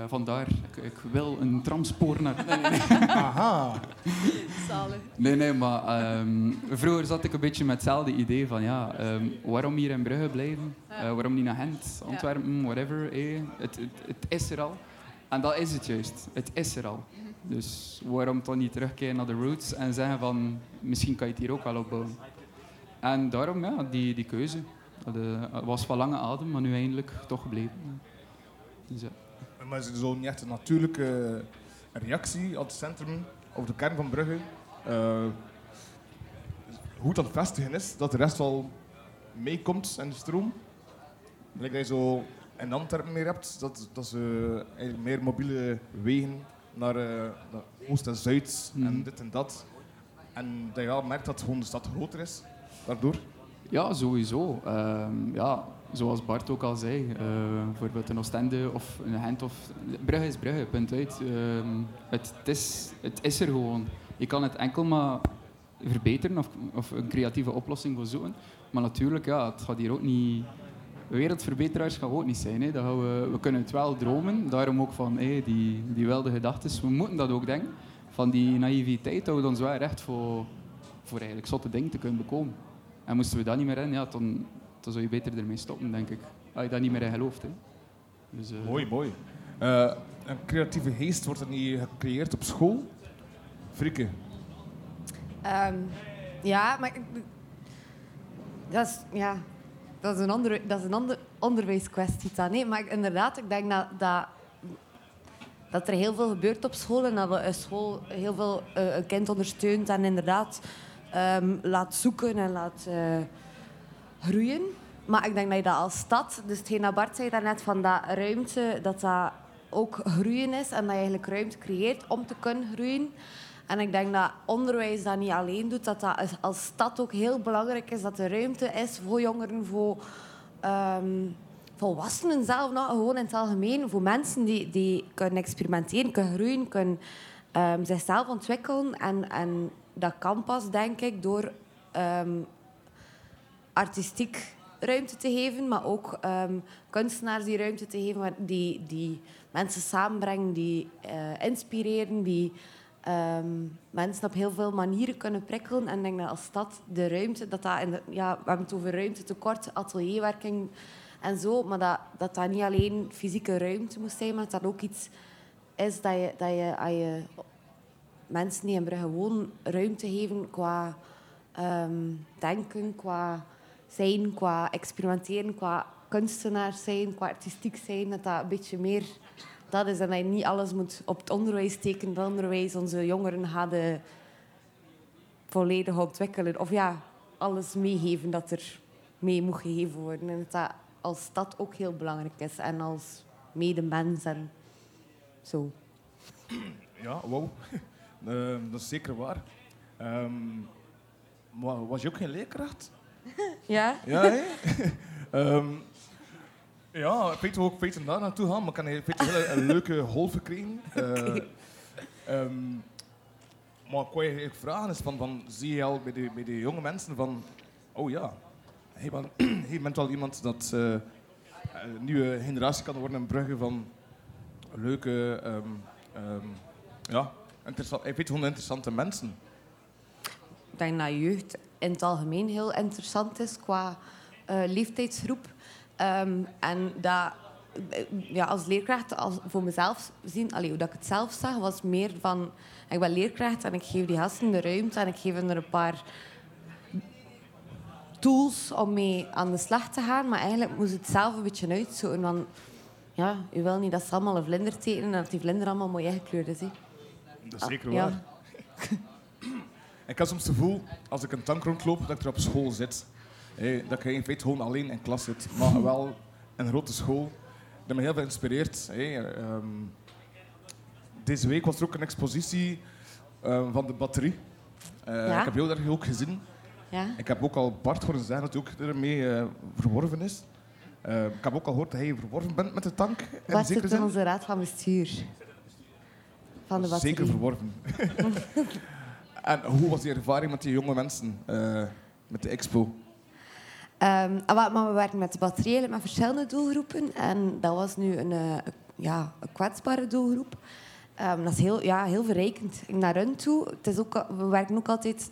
S5: vandaar, ik, ik wil een tramspoor naar... Nee, nee, nee.
S3: Aha.
S8: Zalig.
S5: Nee, nee, maar ehm, vroeger zat ik een beetje met hetzelfde idee van ja, ehm, waarom hier in Brugge blijven?
S8: Ja.
S5: Eh, waarom niet naar Gent, Antwerpen, whatever. eh? Het, het, het is er al. En dat is het juist. Het is er al. Dus waarom toch niet terugkeren naar de roots en zeggen van misschien kan je het hier ook wel opbouwen. En daarom, ja, die, die keuze. Dat eh, was van lange adem, maar nu eindelijk toch gebleven. Dus, ja.
S3: Maar is er zo niet echt een natuurlijke reactie op het centrum of de kern van Brugge? eh, hoe het het vestigen is, dat de rest wel meekomt in de stroom? Lijkt dat je zo in Antwerpen meer hebt, dat, dat ze eigenlijk meer mobiele wegen naar, eh, naar Oost en Zuid en
S5: Mhm.
S3: dit en dat. En dat je wel merkt dat gewoon de stad groter is, daardoor.
S5: Ja, sowieso. Ehm, ja, zoals Bart ook al zei, eh, bijvoorbeeld een Oostende of een Gent of... Brugge is Brugge, punt uit. Ehm, het, het, is, het is er gewoon. Je kan het enkel maar verbeteren of, of een creatieve oplossing voor zoeken. Maar natuurlijk, ja, het gaat hier ook niet... Wereldverbeteraars gaan we ook niet zijn. Hè. Dat gaan we, we kunnen het wel dromen. Daarom ook van hé, die, die wilde gedachten. We moeten dat ook denken. Van die naïviteit houdt ons wel recht voor, voor eigenlijk zotte dingen te kunnen bekomen. En moesten we dat niet meer in, ja, dan, dan zou je beter ermee stoppen, denk ik. Als je daar niet meer in gelooft. Hè. Dus, eh,
S3: Mooi, mooi. Eh, een creatieve geest wordt er niet gecreëerd op school? Frikke.
S6: Ehm, ja, maar dat is, ja, dat is een, andere, dat is een ander onderwijskwestie dan. Nee, maar inderdaad, ik denk dat, dat, dat er heel veel gebeurt op school en dat we een school heel veel eh, kind ondersteunt en inderdaad ehm, laat zoeken en laat eh, groeien. Maar ik denk dat je dat als stad, dus hetgeen dat Bart zei daarnet, van dat ruimte, dat dat ook groeien is en dat je eigenlijk ruimte creëert om te kunnen groeien. En ik denk dat onderwijs dat niet alleen doet, dat dat als- stad ook heel belangrijk is, dat er ruimte is voor jongeren, voor ehm, volwassenen zelf, nou, gewoon in het algemeen, voor mensen die, die kunnen experimenteren, kunnen groeien, kunnen ehm, zichzelf ontwikkelen. En, en dat kan pas, denk ik, door ehm, artistiek ruimte te geven, maar ook kunstenaars die ruimte te geven, die, die mensen samenbrengen, die eh, inspireren, die ehm, mensen op heel veel manieren kunnen prikkelen. En ik denk dat als stad de ruimte, dat dat in de- ja, we hebben het over ruimtetekort, atelierwerking en zo, maar dat, dat dat niet alleen fysieke ruimte moet zijn, maar dat dat ook iets is dat je, dat je, als je mensen die in Brugge ruimte geven qua ehm, denken, qua zijn, qua experimenteren, qua kunstenaars zijn, qua artistiek zijn, dat dat een beetje meer dat is. En dat je niet alles moet op het onderwijs steken. Het onderwijs, onze jongeren gaan de volledig ontwikkelen. Of ja, alles meegeven dat er mee moet gegeven worden. En dat dat als stad ook heel belangrijk is. En als medemens en zo.
S3: Ja, wauw. Eh, dat is zeker waar. Ehm, was je ook geen leerkracht?
S6: Ja?
S3: Ja? Ja, ik weet ik weet daar naartoe gaan, maar ik heb een, een hele een leuke golf gekregen. Eh, ehm, maar ik wou je eigenlijk vragen, is van, van, zie je al bij de, bij de jonge mensen van, oh ja, je bent, je bent wel iemand dat eh, een nieuwe generatie kan worden in Brugge van leuke, ehm, ehm, ja, interessant, ik weet gewoon interessante mensen.
S6: Ik denk dat jeugd in het algemeen heel interessant is qua eh, leeftijdsgroep. Ehm, en dat, eh, ja, als leerkracht, als, voor mezelf zien, allee, hoe dat ik het zelf zag, was meer van... Ik ben leerkracht en ik geef die gasten de ruimte en ik geef hen er een paar tools om mee aan de slag te gaan. Maar eigenlijk moest het zelf een beetje uitzoeken. Want ja, je wil niet dat ze allemaal een vlinder tekenen en dat die vlinder allemaal mooi ingekleurd is. Hè.
S3: Dat is zeker
S6: Ah, ja.
S3: waar. Ik heb soms het gevoel, als ik een tank rondloop, dat ik er op school zit. Dat ik in feite gewoon alleen in klas zit. Maar wel een grote school. Dat me heel veel inspireert. Ehm, deze week was er ook een expositie ehm, van de batterie. Eh,
S6: Ja?
S3: Ik heb heel erg ook gezien.
S6: Ja?
S3: Ik heb ook al Bart horen zeggen dat hij ook ermee eh, verworven is. Eh, ik heb ook al gehoord dat hij verworven bent met de tank.
S6: Wat zit in onze raad van bestuur? Van de batterie.
S3: Zeker verworven. en hoe was die ervaring met die jonge mensen eh, met de expo?
S6: Ehm, ah, maar we werken met eigenlijk met verschillende doelgroepen. En dat was nu een, eh, ja, kwetsbare doelgroep. Ehm, dat is heel, ja, heel verrijkend naar hun toe. Het is ook, we werken ook altijd...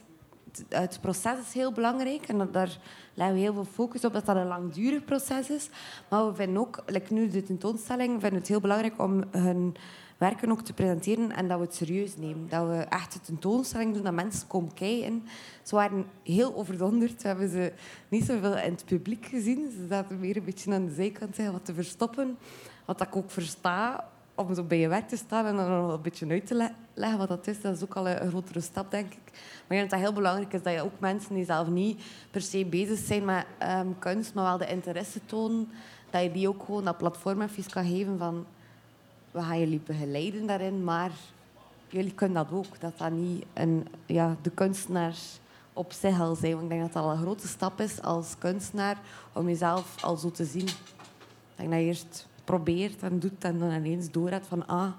S6: Het, proces is heel belangrijk en daar leggen we heel veel focus op dat dat een langdurig proces is. Maar we vinden ook, like nu de tentoonstelling, vinden het heel belangrijk om hun werken ook te presenteren en dat we het serieus nemen. Dat we echt een tentoonstelling doen, dat mensen komen kijken. Ze waren heel overdonderd. We hebben ze niet zoveel in het publiek gezien. Ze zaten meer een beetje aan de zijkant zeggen, wat te verstoppen. Wat ik ook versta, om zo bij je werk te staan en dan nog een beetje uit te le- leggen wat dat is. Dat is ook al een, grotere stap, denk ik. Maar ik denk dat heel belangrijk is dat je ook mensen die zelf niet per se bezig zijn met ehm, kunst, maar wel de interesse tonen, dat je die ook gewoon dat platform even kan geven van we gaan jullie begeleiden daarin, maar jullie kunnen dat ook. Dat dat niet een, ja, de kunstenaar op zich al zijn. Want ik denk dat dat al een grote stap is als kunstenaar om jezelf al zo te zien. Ik denk dat je eerst probeert en doet en dan ineens door hebt van ah,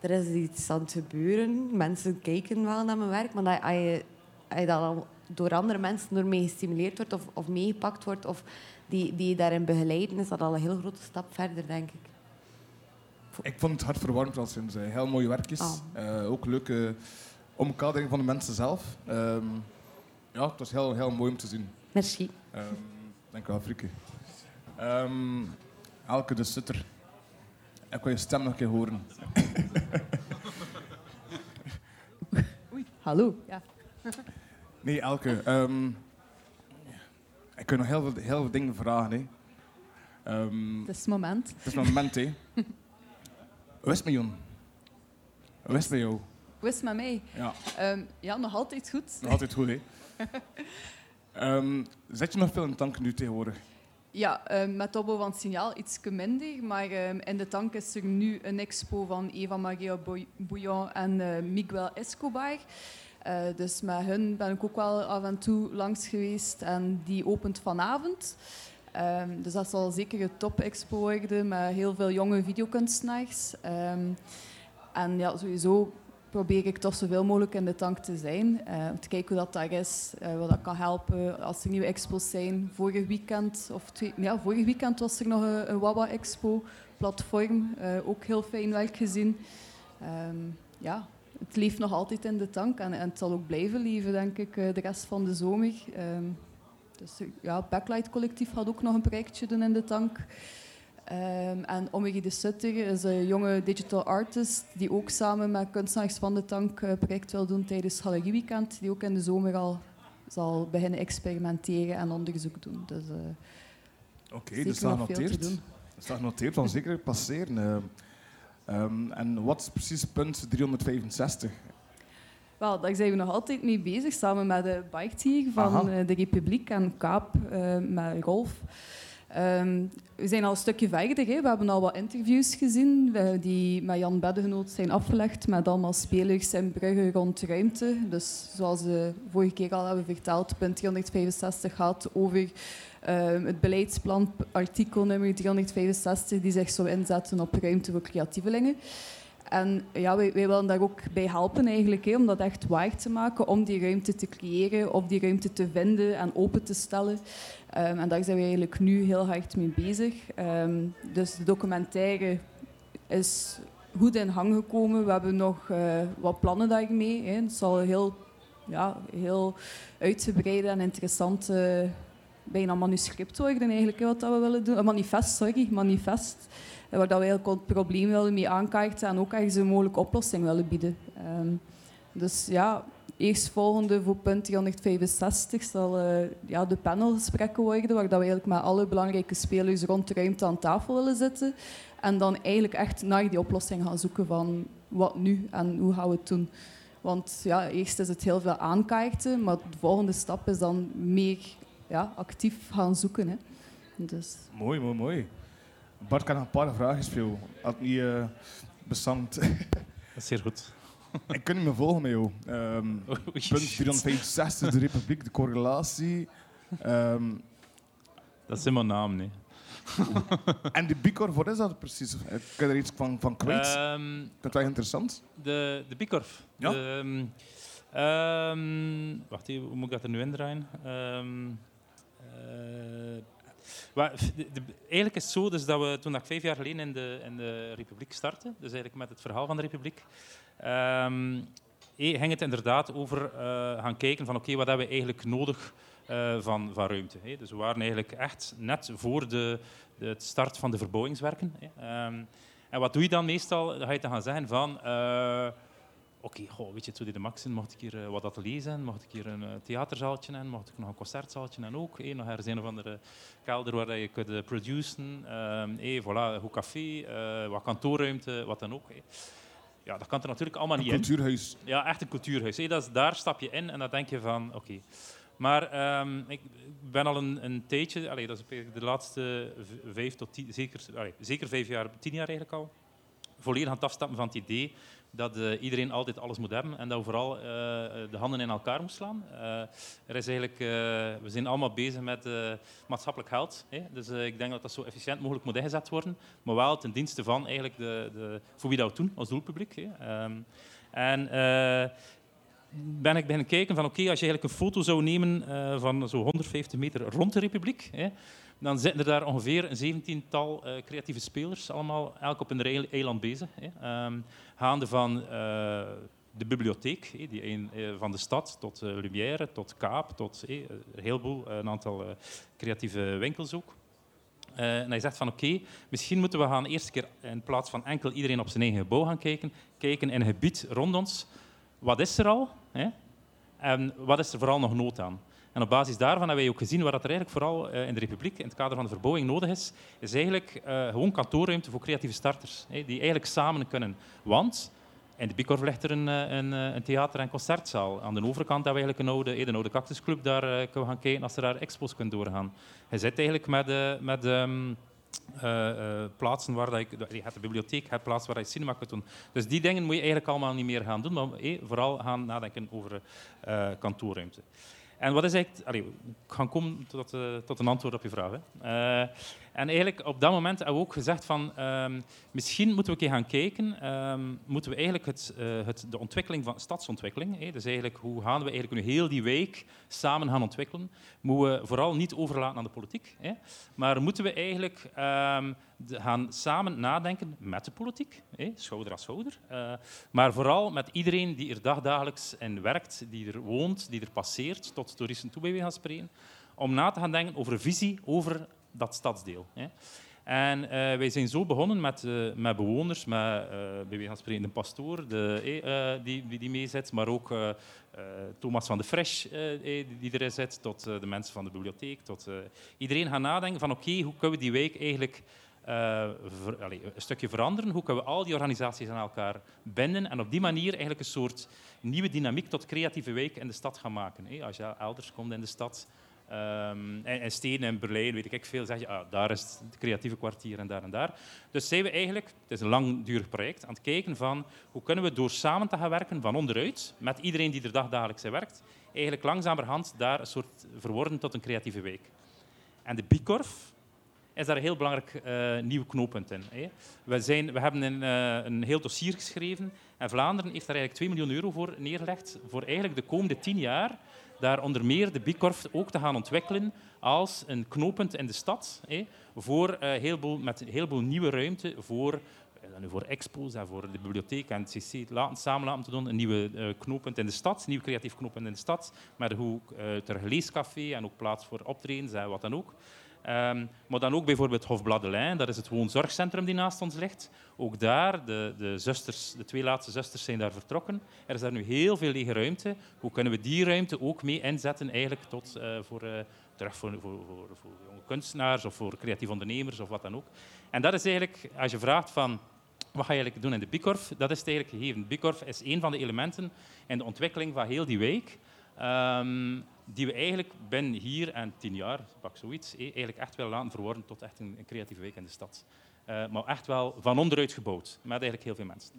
S6: er is iets aan het gebeuren. Mensen kijken wel naar mijn werk, maar dat, als, je, als je dat al door andere mensen ermee gestimuleerd wordt of, of meegepakt wordt of die, die je daarin begeleiden, is dat al een heel grote stap verder, denk ik.
S3: Ik vond het hartverwarmend als ze zei. Heel mooie werkjes.
S6: Ah.
S3: Eh, ook leuke omkadering van de mensen zelf. Ehm, ja, het was heel, heel mooi om te zien.
S6: Merci.
S3: Ehm dank u wel, Frieke. Ehm, Elke de Sutter. Ik wil je stem nog een keer horen.
S8: Hallo. Ja.
S3: Nee, Elke. ehm, ik kan nog heel veel, heel veel dingen vragen. Hè. Ehm,
S8: Het is het moment.
S3: het is moment, hè. Is het met jou?
S8: Het met mij?
S3: Ja,
S8: Ehm, ja, nog altijd goed.
S3: nog altijd goed, hè. Ehm, zet je nog veel in de tank nu tegenwoordig?
S8: Ja, ehm, met opbouw van het signaal iets minder. Maar in de tank is er nu een expo van Eva Maria Bou- Bouillon en eh, Miguel Escobar. Eh, dus met hun ben ik ook wel af en toe langs geweest. En die opent vanavond. Ehm, dus dat zal zeker een top-expo worden met heel veel jonge videokunstenaars. Ehm, en ja, sowieso probeer ik toch zoveel mogelijk in de tank te zijn. eh, om te kijken hoe dat daar is, eh, wat dat kan helpen als er nieuwe expos zijn. Vorig weekend, of ja, vorig weekend was er nog een, een Wawa-expo, platform. eh, ook heel fijn werk gezien. Ehm, ja, het leeft nog altijd in de tank en, het zal ook blijven leven, denk ik, de rest van de zomer. Dus eh, ja, Backlight Collectief gaat ook nog een projectje doen in de tank. Ehm, en Omegi de Sutter is een jonge digital artist die ook samen met kunstenaars van de tank een project wil doen tijdens Galerieweekend. Die ook in de zomer al zal beginnen experimenteren en onderzoek doen. Dus, eh,
S3: Oké, dus dat genoteerd.
S8: doen.
S3: Dat staat genoteerd, van zeker passeren. eh. Ehm, en wat is precies punt 365?
S8: Wel, daar zijn we nog altijd mee bezig, samen met de Bike van
S3: Aha.
S8: eh, de Republiek en Kaap eh, met Rolf. Ehm, we zijn al een stukje verder. Hè. We hebben al wat interviews gezien eh, die met Jan Beddegenoot zijn afgelegd met allemaal spelers in Brugge rond ruimte. Dus zoals we vorige keer al hebben verteld, punt 365 gaat over ehm, het beleidsplan, artikel nummer 365, die zich zou inzetten op ruimte voor creatievelingen. En ja, wij, wij willen daar ook bij helpen eigenlijk, hè, om dat echt waar te maken, om die ruimte te creëren, of die ruimte te vinden en open te stellen. Ehm, en daar zijn we eigenlijk nu heel hard mee bezig. Ehm, dus de documentaire is goed in hang gekomen. We hebben nog eh, wat plannen daarmee. Hè. Het zal heel, ja, heel uitgebreid en interessant eh, bijna manuscript worden eigenlijk, wat dat we willen doen. Een manifest, sorry, manifest. Waar dat we eigenlijk het probleem willen mee aankaarten en ook ergens een mogelijke oplossing willen bieden. Ehm, dus ja, eerstvolgende voor punt 365 zal eh, ja, de panelgesprekken worden, waar dat we eigenlijk met alle belangrijke spelers rond de ruimte aan tafel willen zitten. En dan eigenlijk echt naar die oplossing gaan zoeken van wat nu en hoe gaan we het doen. Want ja, eerst is het heel veel aankaarten, maar de volgende stap is dan meer ja, actief gaan zoeken. Hè. Dus,
S3: Mooi, mooi, mooi. Bart, nog een paar vragen jou. Had niet eh bestand.
S7: Dat is zeer goed.
S3: ik kan niet meer volgen met jou. Ehm,
S7: Oei,
S3: punt 365, de Republiek, de correlatie. Ehm,
S7: Dat is in mijn naam, nee.
S3: en die Bicor, wat is dat precies? Ik kan er iets van, van kwijt.
S7: Ehm,
S3: het wel interessant.
S7: de, de Bikorf.
S3: Ja.
S7: De, wacht even, hoe moet ik dat er nu indraaien? Ehm eh, Maar, eigenlijk is het zo dus dat we toen ik vijf jaar geleden in de, in de Republiek startte, dus eigenlijk met het verhaal van de Republiek, eh, ging het inderdaad over eh, gaan kijken van oké, wat hebben we eigenlijk nodig eh, van, van ruimte. hè. Dus we waren eigenlijk echt net voor de, de het start van de verbouwingswerken. hè. Ehm, en wat doe je dan meestal? Dan ga je dan gaan zeggen van... eh, Oké, goh, weet je, toen de Max in, mocht ik hier eh, wat ateliers zijn, mocht ik hier een eh, theaterzaaltje in, mocht ik nog een concertzaaltje en ook. eh, nog ergens een of andere kelder waar je kunt produceren. ehm eh, voilà, een goed café, wat kantoorruimte, wat dan ook. Ja, dat kan er natuurlijk allemaal
S3: Een
S7: niet in.
S3: cultuurhuis.
S7: Ja, echt een cultuurhuis. hè. Dat is, daar stap je in en dan denk je van, oké. Maar ehm, ik ben al een, een tijdje, dat is de laatste vijf tot tien, zeker, zeker vijf jaar, tien jaar eigenlijk al, volledig aan het afstappen van het idee dat eh, iedereen altijd alles moet hebben en dat we vooral eh, de handen in elkaar moeten slaan. Eh, er is eigenlijk, we zijn allemaal bezig met maatschappelijk geld. Hè? Dus ik denk dat dat zo efficiënt mogelijk moet ingezet worden, maar wel ten dienste van eigenlijk de, de, voor wie dat we doen, als doelpubliek. Hè? Ehm, en ben ik beginnen kijken van oké, als je eigenlijk een foto zou nemen van zo'n 150 meter rond de Republiek, hè, dan zitten er daar ongeveer een zeventiental eh, creatieve spelers, allemaal elk op een eil- eiland bezig. Hè. Ehm, gaande van eh, de bibliotheek, hè, die een, eh, van de stad, tot Lumière, tot Kaap, tot eh, een heleboel, een aantal creatieve winkels ook. En hij zegt van oké, misschien moeten we gaan eerst keer in plaats van enkel iedereen op zijn eigen gebouw gaan kijken, kijken in een gebied rond ons. Wat is er al? Hè? En wat is er vooral nog nood aan? En op basis daarvan hebben wij ook gezien waar dat er eigenlijk vooral eh, in de Republiek, in het kader van de verbouwing, nodig is, is eigenlijk eh, gewoon kantoorruimte voor creatieve starters, die eigenlijk samen kunnen. Want in de Bicorf ligt er een, eh, een, een theater- en concertzaal. Aan de overkant hebben we eigenlijk een oude, de oude cactusclub, daar kunnen we gaan kijken als er daar expos kunnen doorgaan. Je zit eigenlijk met, met ehm, eh, eh, plaatsen waar dat je, je hebt de bibliotheek, je hebt plaatsen waar je cinema kunt doen. Dus die dingen moet je eigenlijk allemaal niet meer gaan doen, maar vooral gaan nadenken over kantoorruimte. En wat is eigenlijk... Allee, ik ga komen tot, eh, tot een antwoord op je vraag. Hè. En eigenlijk op dat moment hebben we ook gezegd van... ehm, misschien moeten we een keer gaan kijken... ehm, moeten we eigenlijk het, eh, het, de ontwikkeling van stadsontwikkeling... Dus eigenlijk hoe gaan we eigenlijk nu heel die wijk samen gaan ontwikkelen... moeten we vooral niet overlaten aan de politiek. Maar moeten we eigenlijk ehm, gaan samen nadenken met de politiek, schouder aan schouder. eh, maar vooral met iedereen die er dagdagelijks in werkt, die er woont, die er passeert, tot toeristen toe bij van spreken, om na te gaan denken over visie over dat stadsdeel. Hè. En eh, wij zijn zo begonnen met, eh, met bewoners, met eh bij wijze spreken de pastoor de, die, die, die maar ook Thomas van de Fresh die, erin zit, tot de mensen van de bibliotheek. Tot, iedereen gaat nadenken van oké, hoe kunnen we die wijk eigenlijk allee, een stukje veranderen? Hoe kunnen we al die organisaties aan elkaar binden en op die manier eigenlijk een soort nieuwe dynamiek tot creatieve wijk in de stad gaan maken? Als je elders komt in de stad, Ehm en, en steden in Berlijn, weet ik veel, zeg je, ah, daar is het creatieve kwartier en daar en daar. Dus zijn we eigenlijk, het is een langdurig project, aan het kijken van hoe kunnen we door samen te gaan werken van onderuit, met iedereen die er dagdagelijks in werkt, eigenlijk langzamerhand daar een soort verworden tot een creatieve week. En de Bicorf is daar een heel belangrijk eh, nieuw knooppunt in. Hè. We, zijn, we hebben een, eh, een heel dossier geschreven en Vlaanderen heeft daar eigenlijk 2 miljoen euro voor neergelegd voor eigenlijk de komende 10 jaar daar onder meer de Bicorf ook te gaan ontwikkelen als een knooppunt in de stad. Voor, eh, heel veel, met een heleboel nieuwe ruimte voor, nu voor expos en voor de bibliotheek en het CC laten, samen laten te doen. Een nieuwe eh, knooppunt in de stad, een nieuw creatief knooppunt in de stad. Met een goed uh, leescafé en ook plaats voor optredens en wat dan ook. Ehm, maar dan ook bijvoorbeeld Hofblad de Lijn, dat is het woonzorgcentrum die naast ons ligt. Ook daar, de, de, zusters, de twee laatste zusters zijn daar vertrokken. Er is daar nu heel veel lege ruimte. Hoe kunnen we die ruimte ook mee inzetten eigenlijk tot, eh, voor, eh, terug voor, voor, voor, jonge kunstenaars of voor creatieve ondernemers of wat dan ook. En dat is eigenlijk, als je vraagt van wat ga je eigenlijk doen in de Bicorf, dat is het eigenlijk gegeven. Bicorf is een van de elementen in de ontwikkeling van heel die wijk. Die we eigenlijk binnen hier en tien jaar, pak zoiets, eh, eigenlijk echt willen laten verworden tot echt een, creatieve wijk in de stad. Eh, maar echt wel van onderuit gebouwd, met eigenlijk heel veel mensen.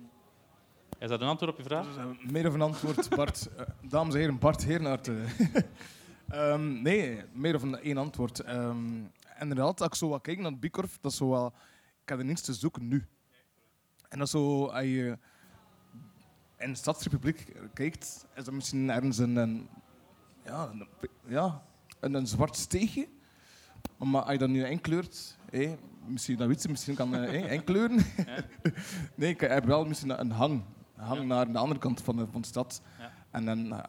S7: Is dat een antwoord op je vraag?
S3: Eh, meer of een antwoord, Bart. Dames en heren, Bart Heernaert. Ehm, nee, meer of één antwoord. Ehm, inderdaad, als ik zo wat kijk naar het Bicorf, dat is zo wel... Ik heb er niets te zoeken nu. En dat is zo... Als je in de Stadsrepubliek kijkt, is dat misschien ergens een... een ja, een, ja een, een zwart steegje. Maar als je dat nu inkleurt, hé, misschien, dat weet ze, misschien kan eh, hé, inkleuren. nee, ik heb wel misschien een hang, een hang naar de andere kant van de, van de stad.
S7: Ja.
S3: En dan uh,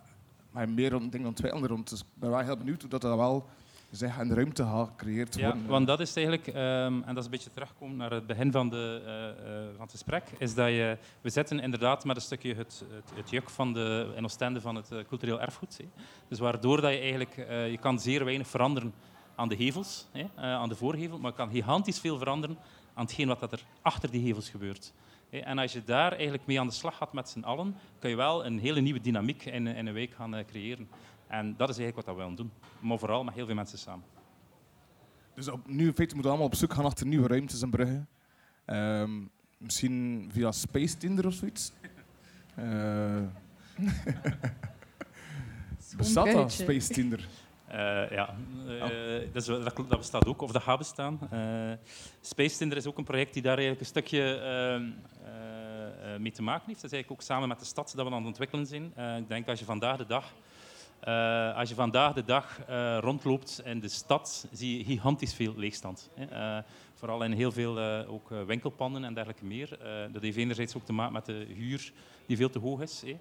S3: maar meer rond, twee anderen rond. Dus ik ben wel heel benieuwd hoe dat, dat wel zeg, een ruimte gecreëerd
S7: Ja,
S3: worden.
S7: want dat is eigenlijk, ehm, en dat is een beetje terugkomen naar het begin van, de, eh, eh, van het gesprek, is dat je, we zetten inderdaad met een stukje het, het, het juk van de, in Oostende van het eh, cultureel erfgoed. Hè. Dus waardoor dat je eigenlijk, je kan zeer weinig veranderen aan de hevels, hè, aan de voorgevel, maar je kan gigantisch veel veranderen aan hetgeen wat dat er achter die hevels gebeurt. En als je daar eigenlijk mee aan de slag gaat met z'n allen, kun je wel een hele nieuwe dynamiek in, in een week gaan creëren. En dat is eigenlijk wat dat we willen doen. Maar vooral met heel veel mensen samen.
S3: Dus op, nu in feite moeten we allemaal op zoek gaan achter nieuwe ruimtes en bruggen. Ehm, misschien via Space Tinder of zoiets. Eh, Bestaat dat. Space Tinder?
S7: Eh, ja, eh, dat, dat, dat bestaat ook, of dat gaat bestaan. Eh, Space Tinder is ook een project die daar eigenlijk een stukje ehm, eh, eh, mee te maken heeft. Dat is eigenlijk ook samen met de stad dat we aan het ontwikkelen zijn. Eh, ik denk als je vandaag de dag, eh, als je vandaag de dag eh, rondloopt in de stad, zie je gigantisch veel leegstand. hè. Eh, vooral in heel veel ook, winkelpanden en dergelijke meer. Dat heeft enerzijds ook te maken met de huur die veel te hoog is. hè.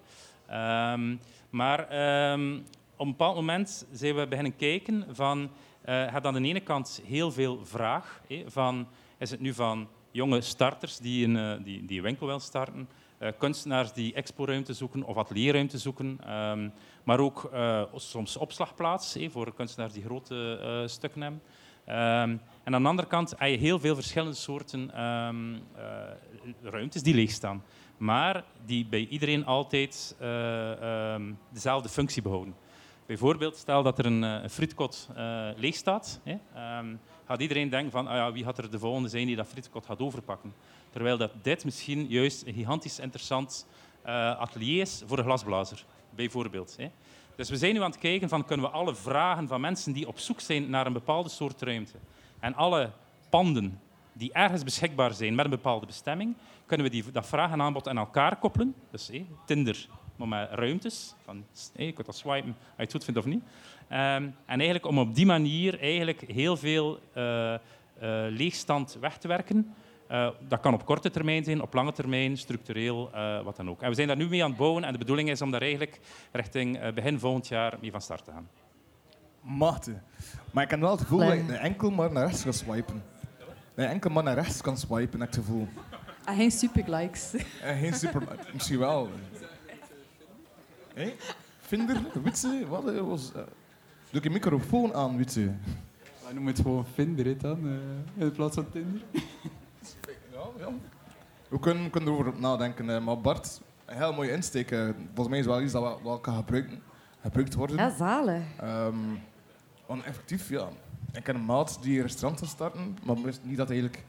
S7: Ehm, maar ehm, op een bepaald moment zijn we beginnen kijken van... je hebt aan de ene kant heel veel vraag. hè, van, is het nu van jonge starters die een, die, die winkel willen starten, kunstenaars die exporuimte zoeken of atelierruimte zoeken, ehm, maar ook eh, soms opslagplaats voor kunstenaars die grote eh, stukken hebben. Ehm, en aan de andere kant heb je heel veel verschillende soorten ehm, eh, ruimtes die leeg staan, maar die bij iedereen altijd eh, ehm, dezelfde functie behouden. Bijvoorbeeld, stel dat er een, een frietkot eh, leeg staat, gaat iedereen denken van ah ja, wie gaat er de volgende zijn die dat frietkot gaat overpakken. Terwijl dat dit misschien juist een gigantisch interessant eh, atelier is voor een glasblazer, bijvoorbeeld. Hè. Dus we zijn nu aan het kijken van kunnen we alle vragen van mensen die op zoek zijn naar een bepaalde soort ruimte en alle panden die ergens beschikbaar zijn met een bepaalde bestemming, kunnen we die, dat vraag en aanbod aan elkaar koppelen. Dus Tinder, maar met ruimtes. Van, hé, je kunt dat swipen als je het goed vindt of niet. Ehm, en eigenlijk om op die manier eigenlijk heel veel eh, eh, leegstand weg te werken. Eh, dat kan op korte termijn zijn, op lange termijn, structureel, eh, wat dan ook. En we zijn daar nu mee aan het bouwen en de bedoeling is om daar eigenlijk richting eh, begin volgend jaar mee van start te gaan.
S3: Machtig. Maar ik heb wel het gevoel dat een enkel maar naar rechts kan swipen. Dat je enkel maar naar rechts kan swipen, heb ik het gevoel.
S8: Ah, geen super likes.
S3: En geen super... Misschien wel. Hé? Vinder? Witse? Wat was... Doe ik je microfoon aan, Witse?
S5: Wij noemen het gewoon Vinder dan, in plaats van Tinder.
S3: We kunnen, kunnen erover nadenken. eh, Maar Bart, een heel mooie insteek. eh. Volgens mij is wel iets dat wel, wel kan gebruiken, gebruikt worden.
S6: Ja.
S3: Ehm, want effectief, ja. Ik ken een maat die een restaurant wil starten, maar wist niet dat het eigenlijk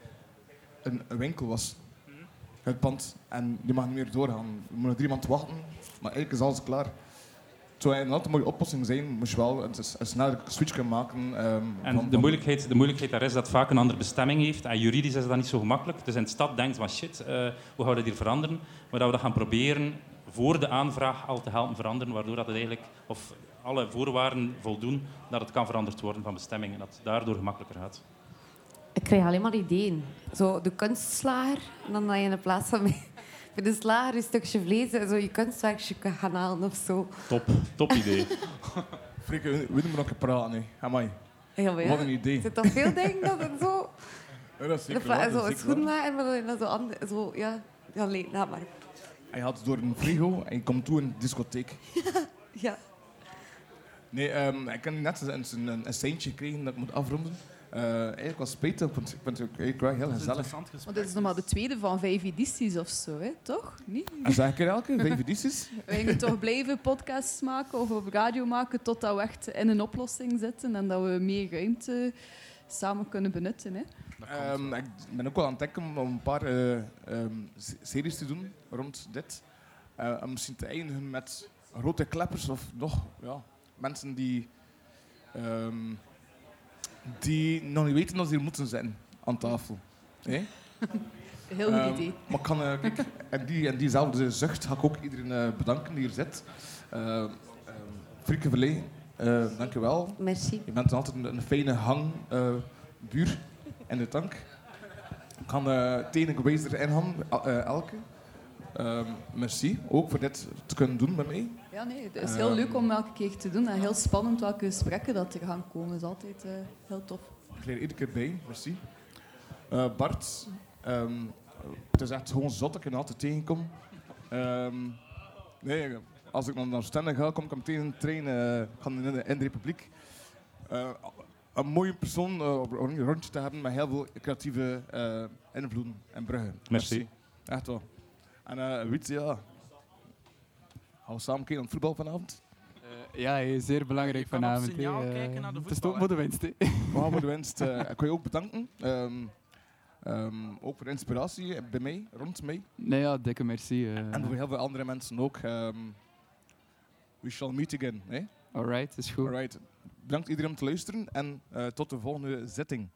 S3: een, een winkel was. Het pand. En die mag niet meer doorgaan. Er moet nog drie maanden wachten, maar eigenlijk is alles klaar. Het zou een altijd een mooie oplossing zijn, moest je wel een, een snelle switch kunnen maken. ehm,
S7: En
S3: van-
S7: de moeilijkheid, de moeilijkheid daar is dat het vaak een andere bestemming heeft. En juridisch is dat niet zo gemakkelijk. Dus in de stad denkt van shit, eh, hoe gaan we dat hier veranderen? Maar dat we dat gaan proberen voor de aanvraag al te helpen veranderen, waardoor dat het eigenlijk, of alle voorwaarden voldoen, dat het kan veranderd worden van bestemming en dat het daardoor gemakkelijker gaat.
S6: Ik krijg alleen maar ideeën. Zo de kunstslager. En dan dat je in plaats van bij bij de slager een stukje vlees en zo je kunstwerkje kan gaan halen of zo.
S7: Top, top idee.
S3: Frike, we moeten nog een praten. hè. Amai.
S6: Ja, maar ja.
S3: Wat een idee.
S6: Er zitten toch veel dingen dat het zo...
S3: Ja, dat is zeker dat
S6: zo
S3: waar.
S6: maken, maar dan zo ander, zo, ja. Ja, nee, laat maar.
S3: Hij gaat door een frigo en je komt toe in een discotheek.
S6: Ja.
S3: Nee, ehm, ik heb net een, een, een, een seintje gekregen dat ik moet afronden. Eh, eigenlijk was want ik vind het ook eigenlijk wel heel gezellig.
S8: Want dit is nog maar de tweede van vijf edities of zo, hè? toch? Niet?
S3: En zeg ik er elke, vijf edities?
S8: We gingen toch blijven podcasts maken of op radio maken totdat we echt in een oplossing zitten en dat we meer ruimte samen kunnen benutten. Hè?
S3: Ehm, ik ben ook wel aan het denken om een paar eh, ehm, series te doen rond dit. Eh, en misschien te eindigen met grote kleppers of nog ja, mensen die, ehm, die nog niet weten dat ze hier moeten zijn aan tafel.
S8: Heel goed
S3: Ehm,
S8: idee.
S3: Maar kan, kijk, en, die, en diezelfde zucht ga ik ook iedereen eh, bedanken die hier zit. Uh, Frieke Verlee, Eh dankjewel.
S6: Merci.
S3: Je bent altijd een, een fijne hang, eh, buur in de tank. Ik kan uh, tegen geweest erin eh, elke. Ehm, merci, ook voor dit te kunnen doen met mij.
S8: Ja, nee, het is heel leuk om elke keer te doen. En heel spannend welke gesprekken dat er gaan komen. Dat is altijd eh, heel tof.
S3: Ik leer iedere keer bij, merci. Eh, Bart, ehm, het is echt gewoon zot dat ik je altijd tegenkom. Ehm, nee, als ik dan naar Stende ga, kom ik meteen in de trein eh, in, de, in de Republiek. Eh, een mooie persoon eh, op een rondje te hebben met heel veel creatieve eh, invloeden en bruggen.
S7: Merci.
S3: Echt wel. En eh weet je, ja. Gaan we samen kijken naar het voetbal vanavond?
S5: Eh, ja, zeer belangrijk
S1: op
S5: vanavond.
S1: signaal
S5: hey, eh,
S1: kijken naar de
S5: Het is
S1: voetbal,
S5: toch voor de winst.
S3: voor de winst, eh, ik wil je ook bedanken. Ehm, ehm, ook voor de inspiratie bij mij, rond mij.
S5: Nee, ja, dikke merci. eh.
S3: En voor heel veel andere mensen ook. ehm, we shall meet again. Hè?
S5: Alright, is goed.
S3: Alright. Bedankt iedereen om te luisteren en eh, tot de volgende zitting.